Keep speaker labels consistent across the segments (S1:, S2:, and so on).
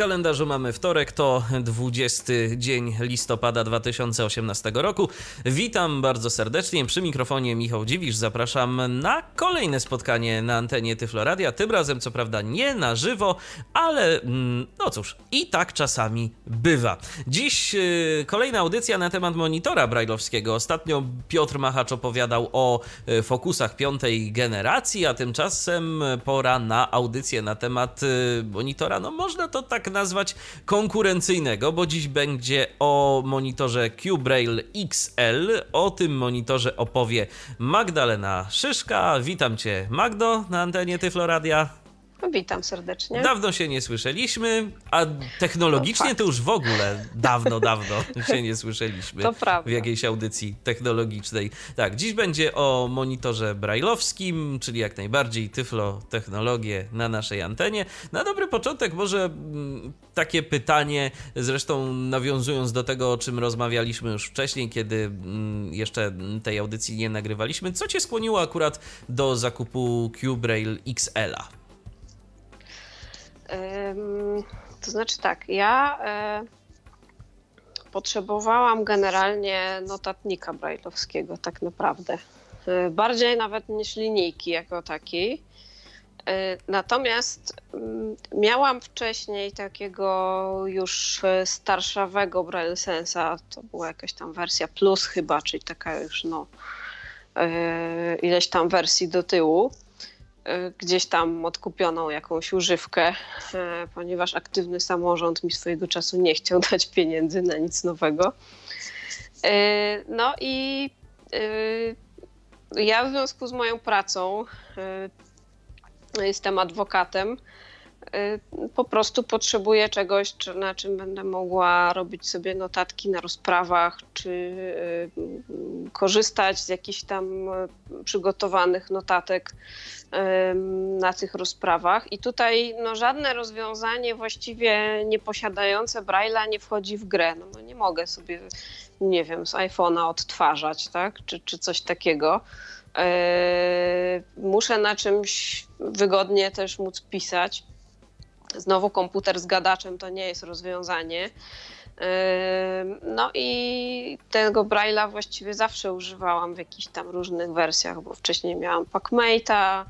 S1: Kalendarzu mamy wtorek, to 20 dzień listopada 2018 roku. Witam bardzo serdecznie. Przy mikrofonie Michał Dziwisz. Zapraszam na kolejne spotkanie na antenie Tyfloradia. Tym razem, co prawda, nie na żywo, ale mm, no cóż, i tak czasami bywa. Dziś yy, kolejna audycja na temat monitora brajlowskiego. Ostatnio Piotr Machacz opowiadał o yy, fokusach piątej generacji, a tymczasem pora na audycję na temat yy, monitora. No można to tak nazwać konkurencyjnego, bo dziś będzie o monitorze Q-Braille XL. O tym monitorze opowie Magdalena Szyszka. Witam Cię, Magdo, na antenie Tyfloradia.
S2: Witam serdecznie.
S1: Dawno się nie słyszeliśmy, a technologicznie no, to już w ogóle dawno, dawno się nie słyszeliśmy
S2: to prawda.
S1: w jakiejś audycji technologicznej. Tak, dziś będzie o monitorze brajlowskim, czyli jak najbardziej tyflo technologię na naszej antenie. Na dobry początek może mm, takie pytanie, zresztą nawiązując do tego, o czym rozmawialiśmy już wcześniej, kiedy mm, jeszcze tej audycji nie nagrywaliśmy. Co cię skłoniło akurat do zakupu Q-Braille XL-a?
S2: To znaczy tak, ja e, potrzebowałam generalnie notatnika brajlowskiego tak naprawdę. E, bardziej nawet niż linijki jako takiej. E, natomiast mm, miałam wcześniej takiego już starszawego Braille Sensa, to była jakaś tam wersja plus chyba, czyli taka już no ileś tam wersji do tyłu. E, gdzieś tam odkupioną jakąś używkę, e, ponieważ aktywny samorząd mi swojego czasu nie chciał dać pieniędzy na nic nowego. E, no i ja w związku z moją pracą jestem adwokatem Y, po prostu potrzebuję czegoś, na czym będę mogła robić sobie notatki na rozprawach, czy y, korzystać z jakichś tam y, przygotowanych notatek na tych rozprawach. I tutaj no, żadne rozwiązanie właściwie nie posiadające Braille'a nie wchodzi w grę. No, no nie mogę sobie, nie wiem, z iPhone'a odtwarzać, tak? czy, czy coś takiego. Muszę na czymś wygodnie też móc pisać. Znowu komputer z gadaczem to nie jest rozwiązanie. No i tego Braille'a właściwie zawsze używałam w jakichś tam różnych wersjach, bo wcześniej miałam PacMate'a,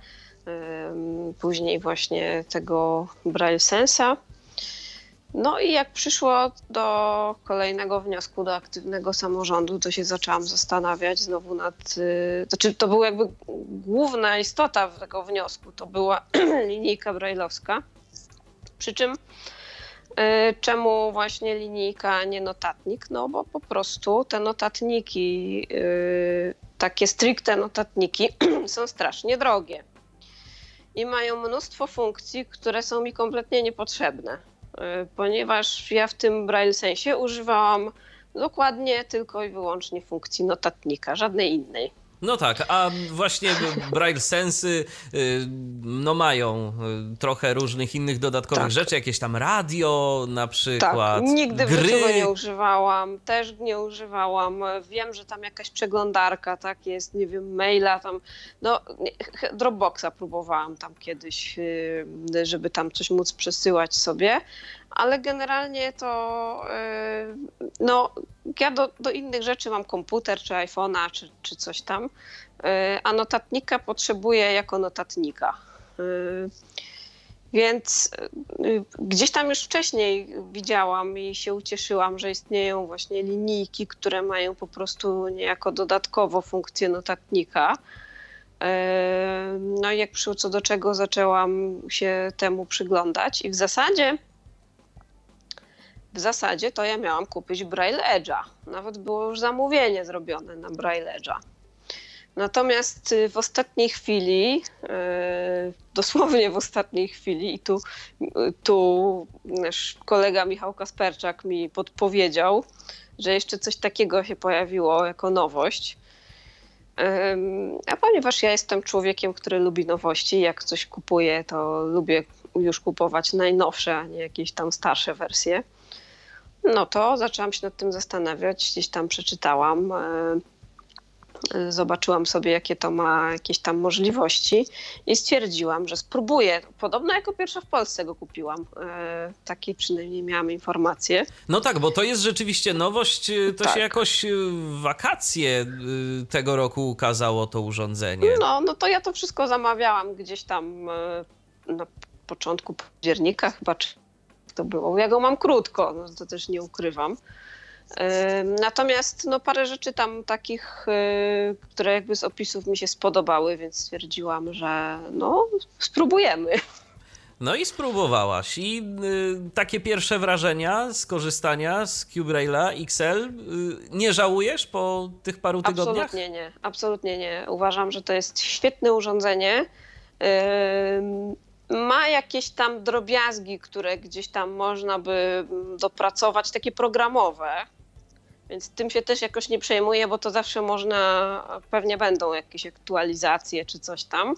S2: później właśnie tego Braille Sensa. No i jak przyszło do kolejnego wniosku, do aktywnego samorządu, to się zaczęłam zastanawiać znowu nad. Y, znaczy, to była jakby główna istota tego wniosku, to była linijka brajlowska. Przy czym Czemu właśnie linijka, nie notatnik? No bo po prostu te notatniki, e, takie stricte notatniki, są strasznie drogie i mają mnóstwo funkcji, które są mi kompletnie niepotrzebne, e, ponieważ ja w tym Braille sensie używałam dokładnie tylko i wyłącznie funkcji notatnika, żadnej innej.
S1: No tak, a właśnie Braille Sensy y, no mają y, trochę różnych innych dodatkowych tak. rzeczy, jakieś tam radio na przykład.
S2: Tak, nigdy gry. tego nie używałam, też nie używałam. Wiem, że tam jakaś przeglądarka, tak jest, nie wiem, maila tam, no Dropboxa próbowałam tam kiedyś, y, żeby tam coś móc przesyłać sobie, ale generalnie to no ja do, do innych rzeczy mam komputer, czy iPhone'a, czy, czy coś tam, y, a notatnika potrzebuję jako notatnika. Y, więc y, gdzieś tam już wcześniej widziałam i się ucieszyłam, że istnieją właśnie linijki, które mają po prostu niejako dodatkowo funkcję notatnika. No i jak przyszło co do czego, zaczęłam się temu przyglądać i w zasadzie w zasadzie to ja miałam kupić Braille Edge'a. Nawet było już zamówienie zrobione na Braille Edge'a. Natomiast y, w ostatniej chwili, y, dosłownie w ostatniej chwili, i tu, tu nasz kolega Michał Kasperczak mi podpowiedział, że jeszcze coś takiego się pojawiło jako nowość. A ponieważ ja jestem człowiekiem, który lubi nowości, jak coś kupuję, to lubię już kupować najnowsze, a nie jakieś tam starsze wersje. No to zaczęłam się nad tym zastanawiać, gdzieś tam przeczytałam, e, zobaczyłam sobie, jakie to ma jakieś tam możliwości i stwierdziłam, że spróbuję. Podobno jako pierwsza w Polsce go kupiłam. E, takiej przynajmniej miałam informację.
S1: No tak, bo to jest rzeczywiście nowość. E, to tak. się jakoś w wakacje tego roku ukazało to urządzenie.
S2: No, no to ja to wszystko zamawiałam gdzieś tam na początku października chyba, czy to było. Ja go mam krótko, no to też nie ukrywam. Natomiast no, parę rzeczy tam takich, y, które jakby z opisów mi się spodobały, więc stwierdziłam, że no spróbujemy.
S1: No i spróbowałaś. I y, takie pierwsze wrażenia z korzystania z CubeRaila XL y, nie żałujesz po tych paru tygodniach?
S2: Absolutnie nie. Absolutnie nie. Uważam, że to jest świetne urządzenie. Y, ma jakieś tam drobiazgi, które gdzieś tam można by mm, dopracować, takie programowe. Więc tym się też jakoś nie przejmuję, bo to zawsze można, pewnie będą jakieś aktualizacje czy coś tam.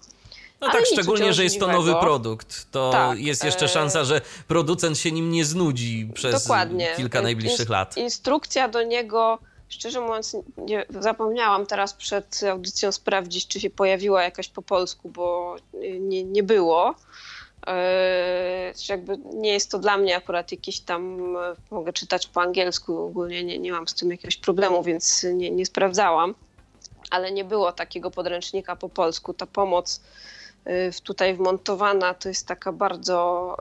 S1: No tak, szczególnie, że jest to nowy produkt. To tak, jest jeszcze e, szansa, że producent się nim nie znudzi przez dokładnie. kilka najbliższych lat.
S2: Instrukcja do niego Szczerze mówiąc, nie, zapomniałam teraz przed audycją sprawdzić, czy się pojawiła jakaś po polsku, bo nie, nie było. Yy, jakby nie jest to dla mnie akurat jakieś tam, mogę czytać po angielsku, ogólnie nie, nie mam z tym jakiegoś problemu, więc nie, nie sprawdzałam, ale nie było takiego podręcznika po polsku. Ta pomoc yy, tutaj wmontowana to jest taka bardzo,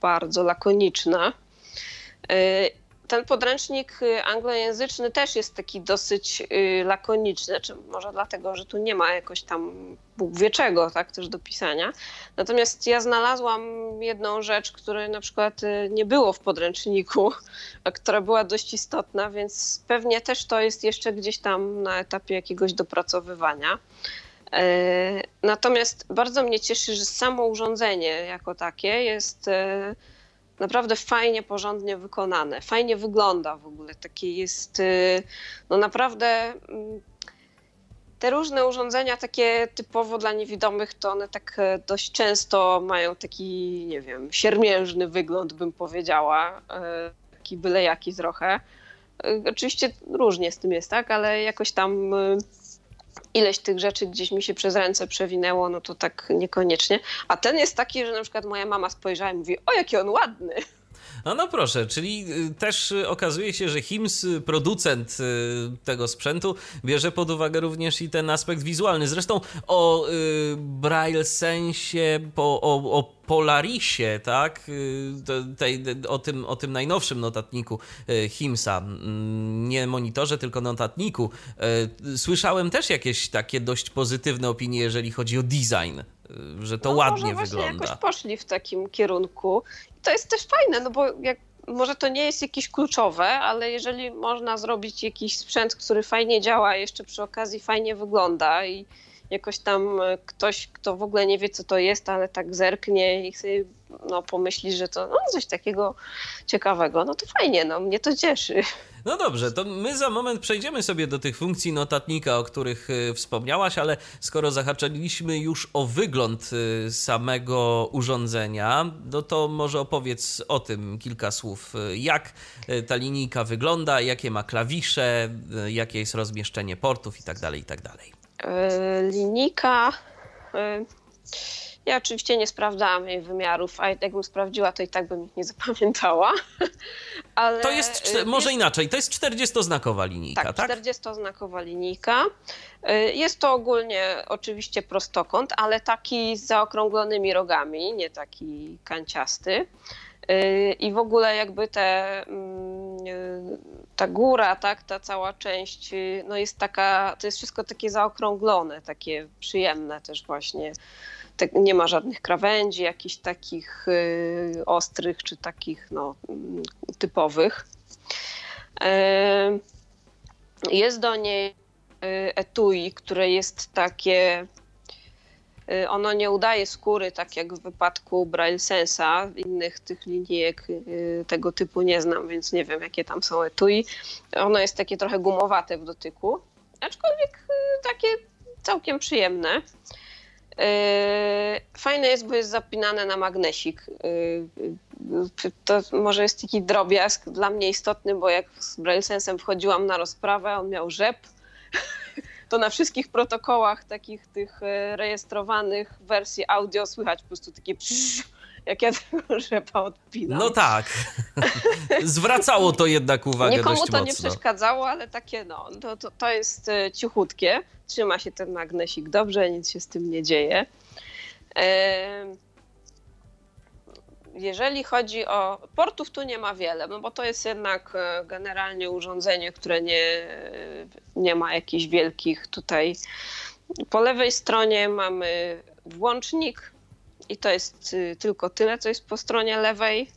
S2: bardzo lakoniczna ten podręcznik y, anglojęzyczny też jest taki dosyć y, lakoniczny, znaczy może dlatego, że tu nie ma jakoś tam Bóg wie czego, tak, też do pisania. Natomiast ja znalazłam jedną rzecz, której na przykład y, nie było w podręczniku, a która była dość istotna, więc pewnie też to jest jeszcze gdzieś tam na etapie jakiegoś dopracowywania. E, natomiast bardzo mnie cieszy, że samo urządzenie jako takie jest naprawdę fajnie, porządnie wykonane. Fajnie wygląda w ogóle. Takie jest, y, no naprawdę mm, te różne urządzenia takie typowo dla niewidomych, to one tak e, dość często mają taki, nie wiem, siermiężny wygląd, bym powiedziała. E, taki byle jaki trochę. E, oczywiście różnie z tym jest, tak, ale jakoś tam y, ileś tych rzeczy gdzieś mi się przez ręce przewinęło, no to tak niekoniecznie. A ten jest taki, że na przykład moja mama spojrzała i mówi, o jaki on ładny.
S1: No, no proszę, czyli y, też y, okazuje się, że HIMS, y, producent tego sprzętu, bierze pod uwagę również i ten aspekt wizualny. Zresztą o Braille Sensie, po, o, o Polarisie, tak, o, tym, o tym najnowszym notatniku HIMSa, mm, nie monitorze, tylko notatniku, słyszałem też jakieś takie dość pozytywne opinie, jeżeli chodzi o design że to no, ładnie
S2: może
S1: wygląda.
S2: jakoś poszli w takim kierunku. I to jest też fajne, no bo jak, może to nie jest jakieś kluczowe, ale jeżeli można zrobić jakiś sprzęt, który fajnie działa, jeszcze przy okazji fajnie wygląda i jakoś tam ktoś, kto w ogóle nie wie, co to jest, ale tak zerknie i sobie no, pomyśli, że to no, coś takiego ciekawego, no to fajnie, no mnie to cieszy.
S1: No dobrze, to my za moment przejdziemy sobie do tych funkcji notatnika, o których y, wspomniałaś, ale skoro zahaczyliśmy już o wygląd y, samego urządzenia, no to może opowiedz o tym kilka słów. Jak y, ta linijka wygląda, jakie ma klawisze, jakie jest rozmieszczenie portów itd., tak itd. Tak
S2: linijka ja oczywiście nie sprawdzałam jej wymiarów, a jakbym sprawdziła, to i tak bym ich nie zapamiętała.
S1: Ale to jest, y, może jest... inaczej, to jest 40-znakowa linijka, tak?
S2: Tak, 40-znakowa linijka. Y, jest to ogólnie oczywiście prostokąt, ale taki z zaokrąglonymi rogami, nie taki kanciasty. Y, I w ogóle jakby te, mm, ta góra, tak, ta cała część, no jest taka, to jest wszystko takie zaokrąglone, takie przyjemne też właśnie te, nie ma żadnych krawędzi, jakichś takich y, ostrych czy takich no, mm, typowych. Y, jest do niej y, etui, które jest takie y, ono nie udaje skóry, tak jak w wypadku Braille Sensa. Innych tych linijek tego typu nie znam, więc nie wiem, jakie tam są etui. Ono jest takie trochę gumowate w dotyku. Aczkolwiek takie całkiem przyjemne. Fajne jest, bo jest zapinane na magnesik. To może jest taki drobiazg dla mnie istotny, bo jak z BrailleSense'em wchodziłam na rozprawę, on miał rzep, to na wszystkich protokołach takich tych rejestrowanych wersji audio słychać po prostu takie psz, jak ja tego rzepa odpinam.
S1: No tak. Zwracało to jednak uwagę
S2: Nikomu
S1: dość
S2: to
S1: mocno.
S2: nie przeszkadzało, ale takie no, to, to, to jest e, cichutkie. Trzyma się ten magnesik dobrze, nic się z tym nie dzieje. Jeżeli chodzi o. Portów tu nie ma wiele, no bo to jest jednak e, generalnie urządzenie, które nie, nie ma jakichś wielkich tutaj. Po lewej stronie mamy włącznik i to jest y, tylko tyle, co jest po stronie lewej.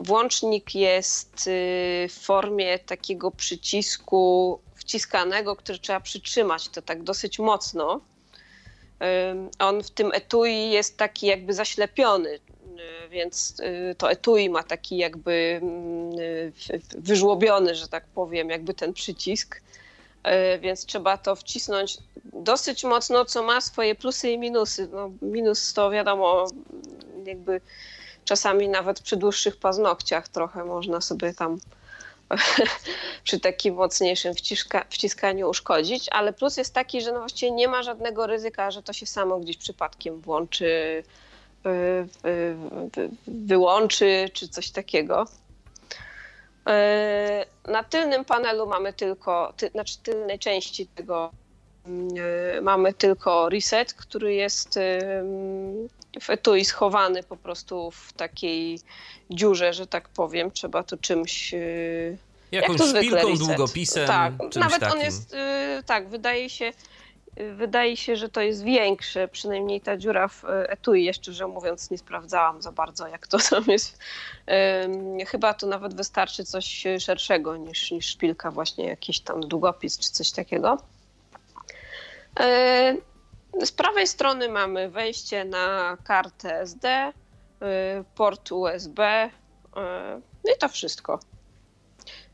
S2: Włącznik jest y, w formie takiego przycisku wciskanego, który trzeba przytrzymać to tak dosyć mocno. On w tym etui jest taki jakby zaślepiony, y, więc to etui ma taki jakby mm, wyżłobiony, że tak powiem, jakby ten przycisk. Więc trzeba to wcisnąć dosyć mocno, co ma swoje plusy i minusy. No, minus to wiadomo, jakby czasami nawet przy dłuższych paznokciach trochę można sobie tam przy takim mocniejszym wciska, wciskaniu uszkodzić, ale plus jest taki, że no właściwie nie ma żadnego ryzyka, że to się samo gdzieś przypadkiem włączy, wyłączy czy coś takiego. Na tylnym panelu mamy tylko, ty, znaczy tylnej części tego E, mamy tylko reset, który jest w etui schowany po prostu w takiej dziurze, że tak powiem. Trzeba to czymś. E,
S1: Jakąś
S2: jak to
S1: szpilką,
S2: reset.
S1: długopisem.
S2: Tak, nawet
S1: takim.
S2: on jest. E, tak, wydaje się. Wydaje się, że to jest większe, przynajmniej ta dziura w etui. Jeszcze, szczerze mówiąc, nie sprawdzałam za bardzo, jak to tam jest. Chyba to nawet wystarczy coś szerszego niż, niż szpilka, właśnie jakiś tam długopis czy coś takiego. E, z prawej strony mamy wejście na kartę SD, e, port USB e, no i to wszystko.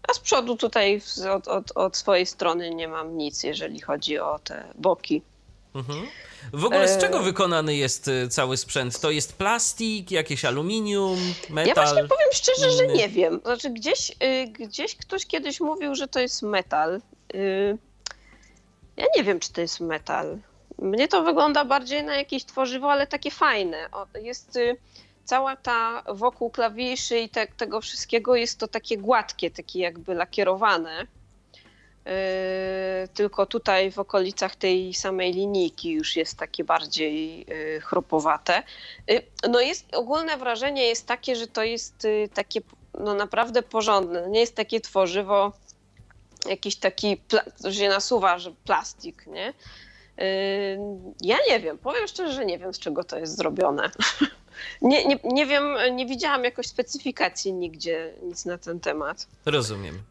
S2: A z przodu tutaj od, od, od swojej strony nie mam nic, jeżeli chodzi o te boki.
S1: Mhm. W ogóle z czego wykonany jest cały sprzęt? To jest plastik, jakieś aluminium, metal?
S2: Ja właśnie powiem szczerze, że nie wiem. Znaczy gdzieś, gdzieś ktoś kiedyś mówił, że to jest metal. Ja nie wiem, czy to jest metal. Mnie to wygląda bardziej na jakieś tworzywo, ale takie fajne. Jest y, cała ta wokół klawiszy i te, tego wszystkiego jest to takie gładkie, takie jakby lakierowane. Yy, tylko tutaj w okolicach tej samej linijki już jest takie bardziej yy, chropowate. Yy, no jest, ogólne wrażenie jest takie, że to jest takie no naprawdę porządne. Nie jest takie tworzywo jakiś taki, że się nasuwa, że plastik, nie? Ja nie wiem, powiem szczerze, że nie wiem, z czego to jest zrobione. Nie, nie, nie wiem, nie widziałam jakoś specyfikacji nigdzie, nic na ten temat.
S1: Rozumiem.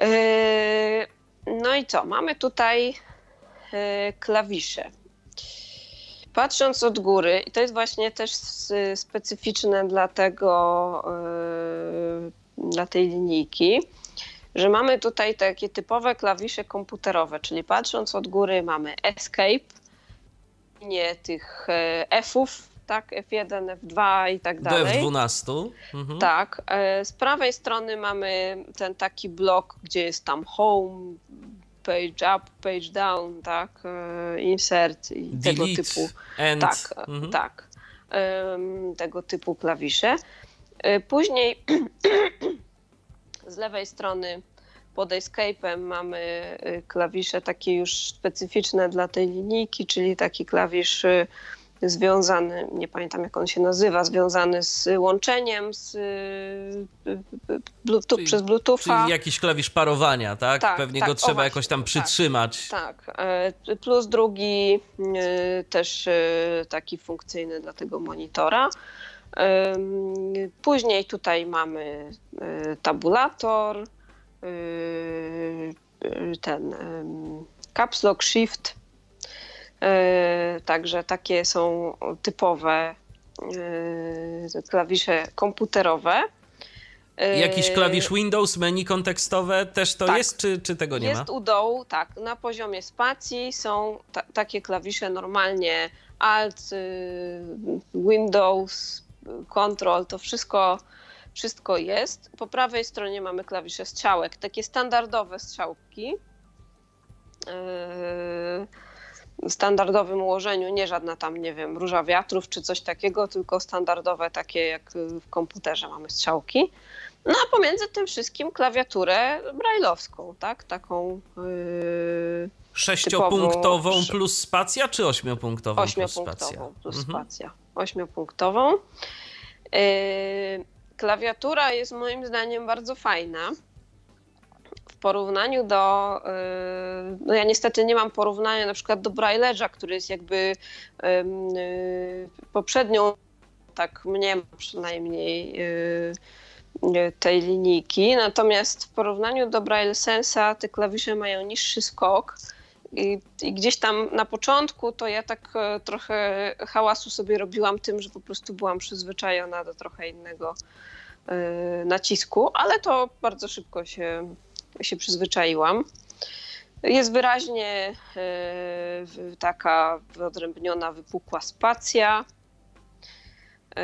S2: Yy, no i co? Mamy tutaj yy, klawisze. Patrząc od góry, i to jest właśnie też specyficzne dla tego, dla tej linijki, że mamy tutaj takie typowe klawisze komputerowe, czyli patrząc od góry mamy Escape, nie tych F-ów, tak, F1, F2 i tak dalej.
S1: Do F12. Mhm.
S2: Tak. E, z prawej strony mamy ten taki blok, gdzie jest tam home, page up, page down, tak, e, insert i
S1: Delete,
S2: tego typu.
S1: end.
S2: Tak,
S1: mhm.
S2: tak. Tego typu klawisze. Później z lewej strony pod Escape'em mamy klawisze takie już specyficzne dla tej linijki, czyli taki klawisz związany, nie pamiętam jak on się nazywa, związany z łączeniem z y, Bluetooth,
S1: czyli,
S2: przez Bluetootha.
S1: Czyli jakiś klawisz parowania, tak?
S2: tak
S1: Pewnie
S2: tak,
S1: go trzeba
S2: właśnie,
S1: jakoś tam
S2: tak,
S1: przytrzymać.
S2: Tak, tak. Plus drugi też taki funkcyjny dla tego monitora. Później tutaj mamy tabulator, ten caps lock shift. Także takie są typowe klawisze komputerowe.
S1: Jakiś klawisz Windows, menu kontekstowe też to tak. jest, czy, czy tego nie
S2: jest
S1: ma?
S2: Jest u dołu, tak. Na poziomie spacji są ta, takie klawisze normalnie Alt, Windows, Control, to wszystko, wszystko jest. Po prawej stronie mamy klawisze strzałek, takie standardowe strzałki w standardowym ułożeniu, nie żadna tam, nie wiem, róża wiatrów czy coś takiego, tylko standardowe takie jak w komputerze mamy strzałki. No a pomiędzy tym wszystkim klawiaturę brajlowską, tak? Taką yy,
S1: Sześciopunktową typową, plus spacja, czy ośmiopunktową,
S2: ośmiopunktową
S1: plus spacja?
S2: Plus mhm. spacja. Ośmiopunktową. Yy, klawiatura jest moim zdaniem bardzo fajna porównaniu do, y, no ja niestety nie mam porównania na przykład do Braille'a, który jest jakby y, poprzednią, tak mnie przynajmniej y, tej linijki, natomiast w porównaniu do Braille Sensa te klawisze mają niższy skok i, i, gdzieś tam na początku to ja tak e, trochę hałasu sobie robiłam tym, że po prostu byłam przyzwyczajona do trochę innego nacisku, ale to bardzo szybko się się przyzwyczaiłam. Jest wyraźnie e, taka wyodrębniona, wypukła spacja. E,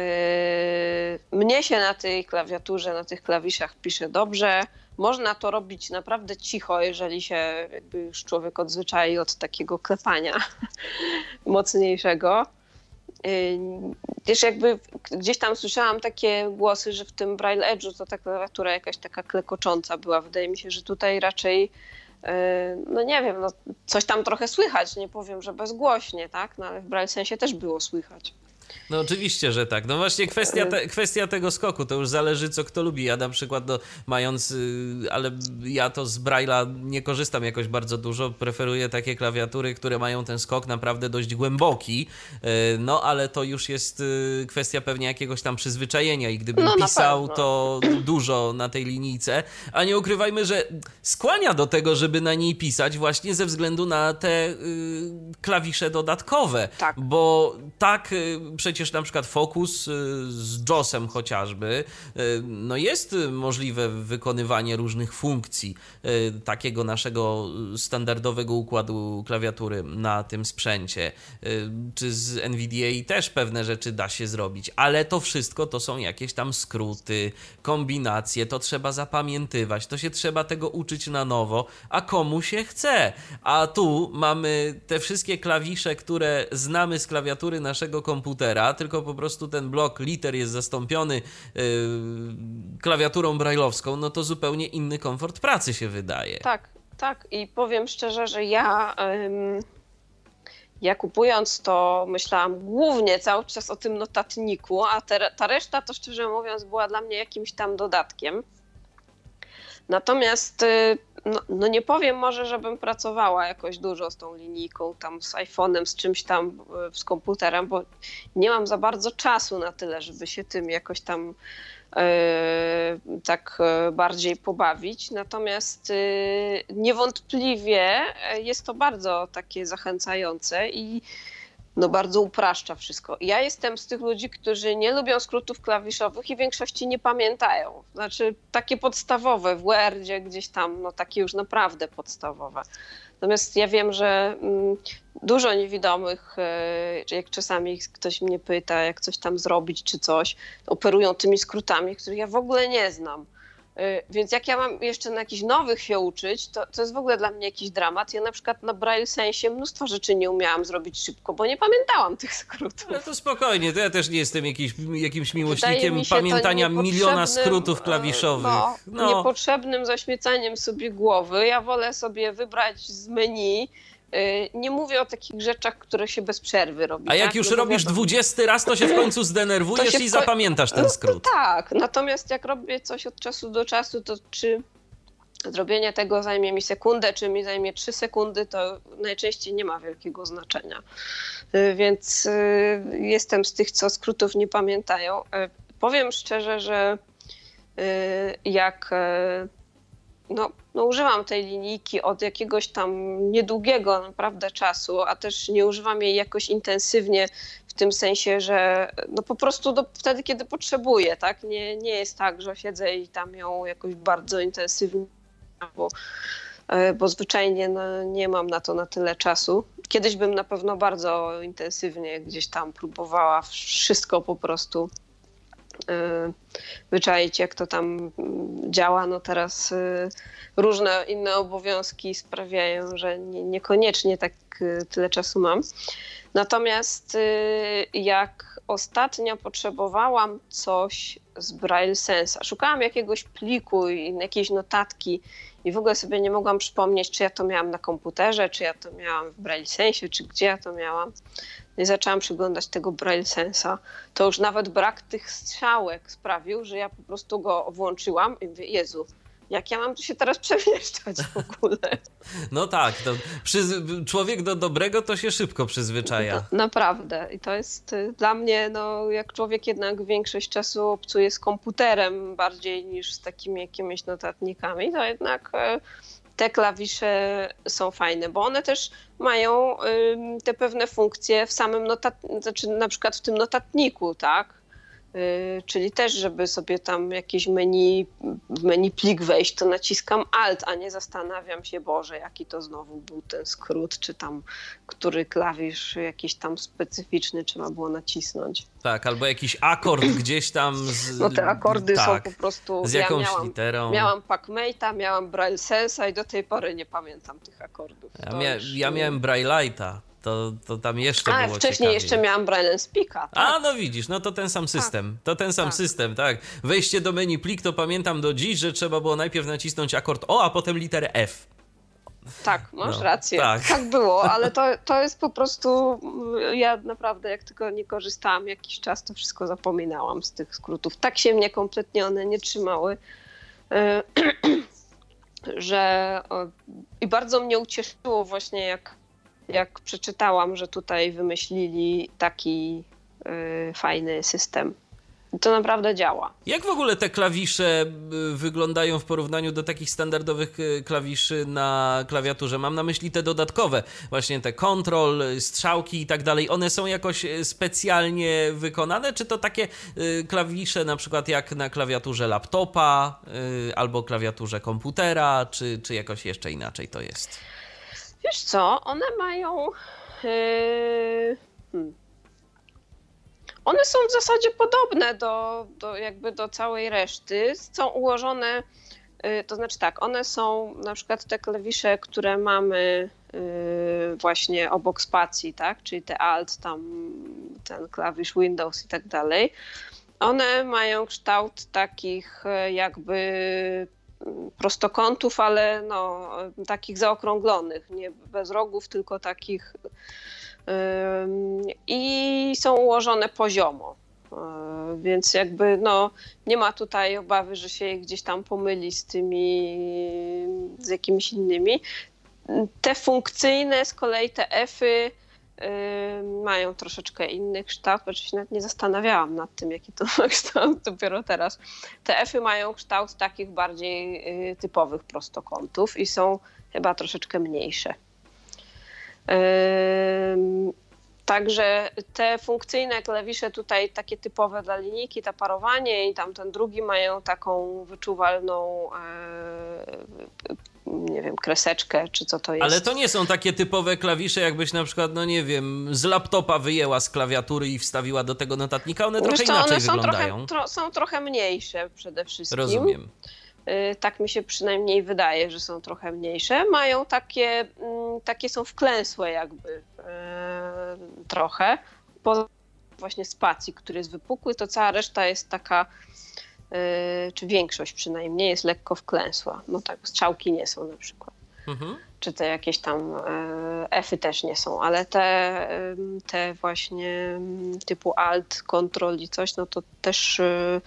S2: mnie się na tej klawiaturze, na tych klawiszach pisze dobrze. Można to robić naprawdę cicho, jeżeli się jakby już człowiek odzwyczai od takiego klepania mocniejszego. Wiesz, jakby gdzieś tam słyszałam takie głosy, że w tym Braille Edge'u to ta klawiatura jakaś taka klekocząca była. Wydaje mi się, że tutaj raczej no nie wiem, no coś tam trochę słychać, nie powiem, że bezgłośnie, tak? No ale w Braille sensie też było słychać.
S1: No oczywiście, że tak. No właśnie kwestia, te, kwestia tego skoku, to już zależy co kto lubi. Ja na przykład no, mając, y, ale ja to z Braille'a nie korzystam jakoś bardzo dużo. Preferuję takie klawiatury, które mają ten skok naprawdę dość głęboki. Y, no ale to już jest y, kwestia pewnie jakiegoś tam przyzwyczajenia i gdybym no, pisał to dużo na tej linijce, a nie ukrywajmy, że skłania do tego, żeby na niej pisać właśnie ze względu na te klawisze dodatkowe. Tak. Bo tak przecież na przykład Focus y, z JOSem chociażby, y, no jest możliwe wykonywanie różnych funkcji y, takiego naszego standardowego układu klawiatury na tym sprzęcie. Czy z NVDA też pewne rzeczy da się zrobić, ale to wszystko to są jakieś tam skróty, kombinacje, to trzeba zapamiętywać, to się trzeba tego uczyć na nowo, a komu się chce. A tu mamy te wszystkie klawisze, które znamy z klawiatury naszego komputera, tylko po prostu ten blok liter jest zastąpiony yy, klawiaturą brailleowską, no to zupełnie inny komfort pracy się wydaje.
S2: Tak, tak. I powiem szczerze, że ja. Ym... Ja kupując to myślałam głównie cały czas o tym notatniku, a te, ta reszta to szczerze mówiąc była dla mnie jakimś tam dodatkiem. Natomiast y, no, no, nie powiem może, żebym pracowała jakoś dużo z tą linijką, tam z iPhone'em, z czymś tam, y, z komputerem, bo nie mam za bardzo czasu na tyle, żeby się tym jakoś tam yy, tak bardziej pobawić. Natomiast niewątpliwie jest to bardzo takie zachęcające i no bardzo upraszcza wszystko. Ja jestem z tych ludzi, którzy nie lubią skrótów klawiszowych i w większości nie pamiętają. Znaczy takie podstawowe w Wordzie gdzieś tam, no takie już naprawdę podstawowe. Natomiast ja wiem, że mm, dużo niewidomych, e, jak czasami ktoś mnie pyta, jak coś tam zrobić czy coś, operują tymi skrótami, których ja w ogóle nie znam. Y, więc jak ja mam jeszcze na jakichś nowych się uczyć, to, to jest w ogóle dla mnie jakiś dramat. Ja na przykład na Braille Sensie mnóstwo rzeczy nie umiałam zrobić szybko, bo nie pamiętałam tych skrótów.
S1: No to spokojnie, to ja też nie jestem jakiś, jakimś miłośnikiem pamiętania miliona skrótów klawiszowych. No,
S2: no. Niepotrzebnym zaśmiecaniem sobie głowy. Ja wolę sobie wybrać z menu nie mówię o takich rzeczach, które się bez przerwy robi.
S1: A jak
S2: tak?
S1: już no robisz dwudziesty raz, to się w końcu zdenerwujesz i zapamiętasz ten no skrót.
S2: No tak, natomiast jak robię coś od czasu do czasu, to czy zrobienie tego zajmie mi sekundę, czy mi zajmie trzy sekundy, to najczęściej nie ma wielkiego znaczenia. Y, więc y, jestem z tych, co skrótów nie pamiętają. Powiem szczerze, że jak no, no używam tej linijki od jakiegoś tam niedługiego naprawdę czasu, a też nie używam jej jakoś intensywnie w tym sensie, że no po prostu do, wtedy, kiedy potrzebuję, tak? Nie, nie jest tak, że siedzę i tam ją jakoś bardzo intensywnie, bo, e, bo zwyczajnie no, nie mam na to na tyle czasu. Kiedyś bym na pewno bardzo intensywnie gdzieś tam próbowała wszystko po prostu wyczaić, jak to tam działa. No teraz e, różne inne obowiązki sprawiają, że nie, niekoniecznie tak tyle czasu mam. Natomiast y, jak ostatnio potrzebowałam coś z Braille Sensa, szukałam jakiegoś pliku i jakiejś notatki i w ogóle sobie nie mogłam przypomnieć, czy ja to miałam na komputerze, czy ja to miałam w Braille Sensie, czy gdzie ja to miałam. Zaczęłam przyglądać tego Braille Sensa. To już nawet brak tych strzałek sprawił, że ja po prostu go włączyłam i mówię, Jezu, jak ja mam tu się teraz przemieszczać w ogóle?
S1: No tak, to człowiek do dobrego to się szybko przyzwyczaja.
S2: No, naprawdę. I to jest y, dla mnie, no, jak człowiek jednak większość czasu obcuje z komputerem bardziej niż z takimi jakimiś notatnikami, to jednak y, te klawisze są fajne, bo one też mają te pewne funkcje w samym notatniku, znaczy na przykład w tym notatniku, tak? Y, czyli też, żeby sobie tam jakieś menu, w menu plik wejść, to naciskam Alt, a nie zastanawiam się, Boże, jaki to znowu był ten skrót, czy tam który klawisz jakiś tam specyficzny trzeba było nacisnąć.
S1: Tak, albo jakiś akord gdzieś tam. Z,
S2: no te akordy tak, są po prostu.
S1: Z jakąś
S2: ja miałam,
S1: literą.
S2: Miałam Pacmate'a, miałam Braille Sensa i do tej pory nie pamiętam tych akordów.
S1: Ja, mia już... ja miałem Braille'a to, to tam jeszcze
S2: A,
S1: było
S2: wcześniej
S1: ciekawiej.
S2: jeszcze miałam Braille Speaka. Tak?
S1: A, no widzisz, no to ten sam tak. system. Tak. To ten sam tak. system, tak. Wejście do menu plik, to pamiętam do dziś, że trzeba było najpierw nacisnąć akord O, a potem literę F.
S2: Tak, masz no, rację. Tak. tak było, ale to, to jest po prostu. Ja naprawdę, jak tylko nie korzystałam jakiś czas, to wszystko zapominałam z tych skrótów. Tak się mnie kompletnie one nie trzymały, e, że. I bardzo mnie ucieszyło właśnie, jak jak przeczytałam, że tutaj wymyślili taki y, fajny system. To naprawdę działa.
S1: Jak w ogóle te klawisze y, wyglądają w porównaniu do takich standardowych y, klawiszy na klawiaturze? Mam na myśli te dodatkowe, właśnie te kontrol, strzałki i tak dalej. One są jakoś specjalnie wykonane, czy to takie klawisze na przykład jak na klawiaturze laptopa albo klawiaturze komputera, czy, czy jakoś jeszcze inaczej to jest?
S2: Wiesz co, one mają. Yy, hmm. One są w zasadzie podobne do, do, jakby do całej reszty. Są ułożone, yy, to znaczy tak, one są na przykład te klawisze, które mamy yy, właśnie obok spacji, tak? Czyli te Alt, tam ten klawisz Windows i tak dalej. One mają kształt takich jakby prostokątów, ale no, takich zaokrąglonych, nie bez rogów, tylko takich. I są ułożone poziomo. E, więc jakby no, nie ma tutaj obawy, że się gdzieś tam pomyli z tymi, z jakimiś innymi. Te funkcyjne, z kolei te F-y, mają troszeczkę inny kształt, oczywiście nawet nie zastanawiałam nad tym, jaki to ma kształt dopiero teraz. Te F-y mają kształt takich bardziej y, typowych prostokątów i są chyba troszeczkę mniejsze. Także te funkcyjne klawisze tutaj takie typowe dla linijki, ta parowanie i tam ten drugi mają taką wyczuwalną e, nie wiem, kreseczkę, czy co to jest.
S1: Ale to nie są takie typowe klawisze, jakbyś na przykład, no nie wiem, z laptopa wyjęła z klawiatury i wstawiła do tego notatnika, one trochę inaczej one są wyglądają.
S2: Trochę, tro, są trochę mniejsze przede wszystkim.
S1: Rozumiem.
S2: Y, tak mi się przynajmniej wydaje, że są trochę mniejsze. Mają takie, mm, takie są wklęsłe jakby y, trochę. Poza właśnie spacji, który jest wypukły, to cała reszta jest taka czy większość przynajmniej jest lekko wklęsła. No tak, strzałki nie są na przykład. Mhm. Czy te jakieś tam y, F-y też nie są, ale te, te właśnie typu Alt, Control i coś, no to też y,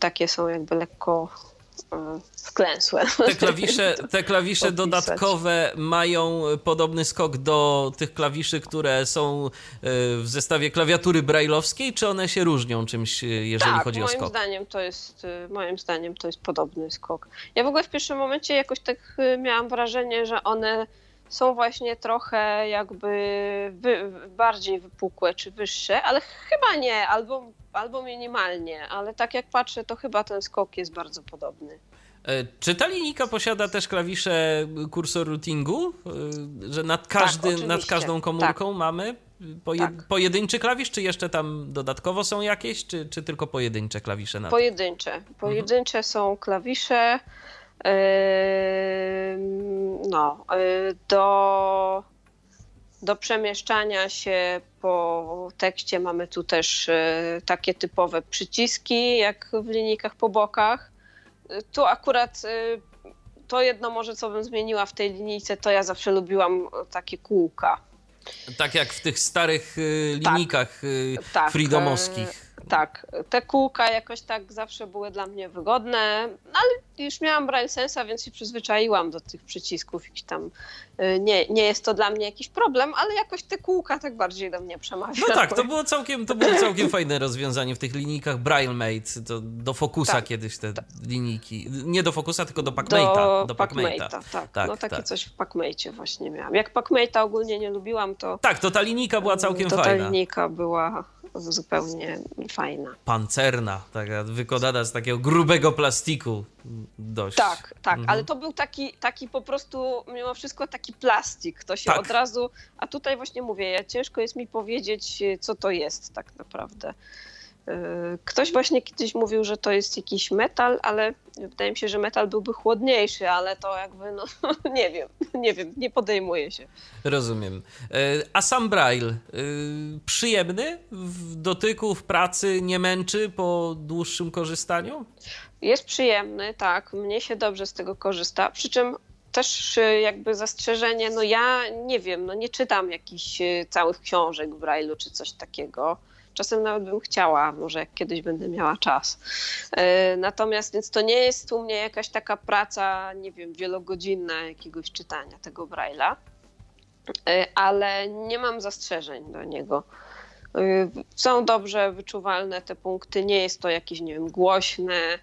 S2: takie są jakby lekko wklęsłe.
S1: Te klawisze, te klawisze dodatkowe mają podobny skok do tych klawiszy, które są e, w zestawie klawiatury brailleowskiej, czy one się różnią czymś, e, jeżeli
S2: tak,
S1: chodzi o skok?
S2: Moim zdaniem to jest, e, moim zdaniem to jest podobny skok. Ja w ogóle w pierwszym momencie jakoś tak miałam wrażenie, że one są właśnie trochę jakby wy, bardziej wypukłe czy wyższe, ale chyba nie, albo, albo minimalnie, ale tak jak patrzę, to chyba ten skok jest bardzo podobny.
S1: E, czy ta linijka posiada też klawisze kursor routingu? E, że nad, każdy, tak, nad każdą komórką tak. mamy poje, tak. pojedynczy klawisz, czy jeszcze tam dodatkowo są jakieś, czy, czy tylko pojedyncze klawisze? Nad...
S2: Pojedyncze. Pojedyncze mhm. są klawisze. Yy, no, do, do przemieszczania się po tekście mamy tu też yy, takie typowe przyciski, jak w linijkach po bokach. Tu akurat y, to jedno może, co bym zmieniła w tej linijce, to ja zawsze lubiłam takie kółka.
S1: Tak jak w tych starych y, linijkach tak, tak, freedomowskich
S2: tak, te kółka jakoś tak zawsze były dla mnie wygodne, no ale już miałam Braille Sensa, więc się przyzwyczaiłam do tych przycisków. Tam, y, nie, nie jest to dla mnie jakiś problem, ale jakoś te kółka tak bardziej do mnie przemawiały.
S1: No tak, to było całkiem, to było całkiem fajne rozwiązanie w tych linijkach BrailleMate, to do Focusa tak, kiedyś te tak. linijki. Nie do Focusa, tylko do PacMate'a.
S2: Do, do PacMate'a, tak, tak. No takie tak. coś w PacMate właśnie miałam. Jak PacMate'a ogólnie nie lubiłam, to...
S1: Tak, to ta linijka była całkiem
S2: to
S1: fajna.
S2: ta linijka była zupełnie fajna.
S1: Pancerna, taka wykonana z takiego grubego plastiku dość.
S2: Tak, tak, mhm. ale to był taki, taki po prostu mimo wszystko taki plastik, to się tak. od razu, a tutaj właśnie mówię, ja, ciężko jest mi powiedzieć, co to jest tak naprawdę. Y, ktoś właśnie kiedyś mówił, że to jest jakiś metal, ale wydaje mi się, że metal byłby chłodniejszy, ale to jakby, no nie wiem, nie wiem, nie podejmuje się.
S1: Rozumiem. Y, a sam Braille, y, przyjemny w dotyku, w pracy, nie męczy po dłuższym korzystaniu?
S2: Jest przyjemny, tak, mnie się dobrze z tego korzysta, przy czym też jakby zastrzeżenie, no ja nie wiem, no nie czytam jakichś całych książek w Braille'u czy coś takiego. Czasem nawet bym chciała, może jak kiedyś będę miała czas. E, natomiast więc to nie jest u mnie jakaś taka praca, nie wiem, wielogodzinna jakiegoś czytania tego Braille'a, e, ale nie mam zastrzeżeń do niego. E, są dobrze wyczuwalne te punkty, nie jest to jakieś, nie wiem, głośne.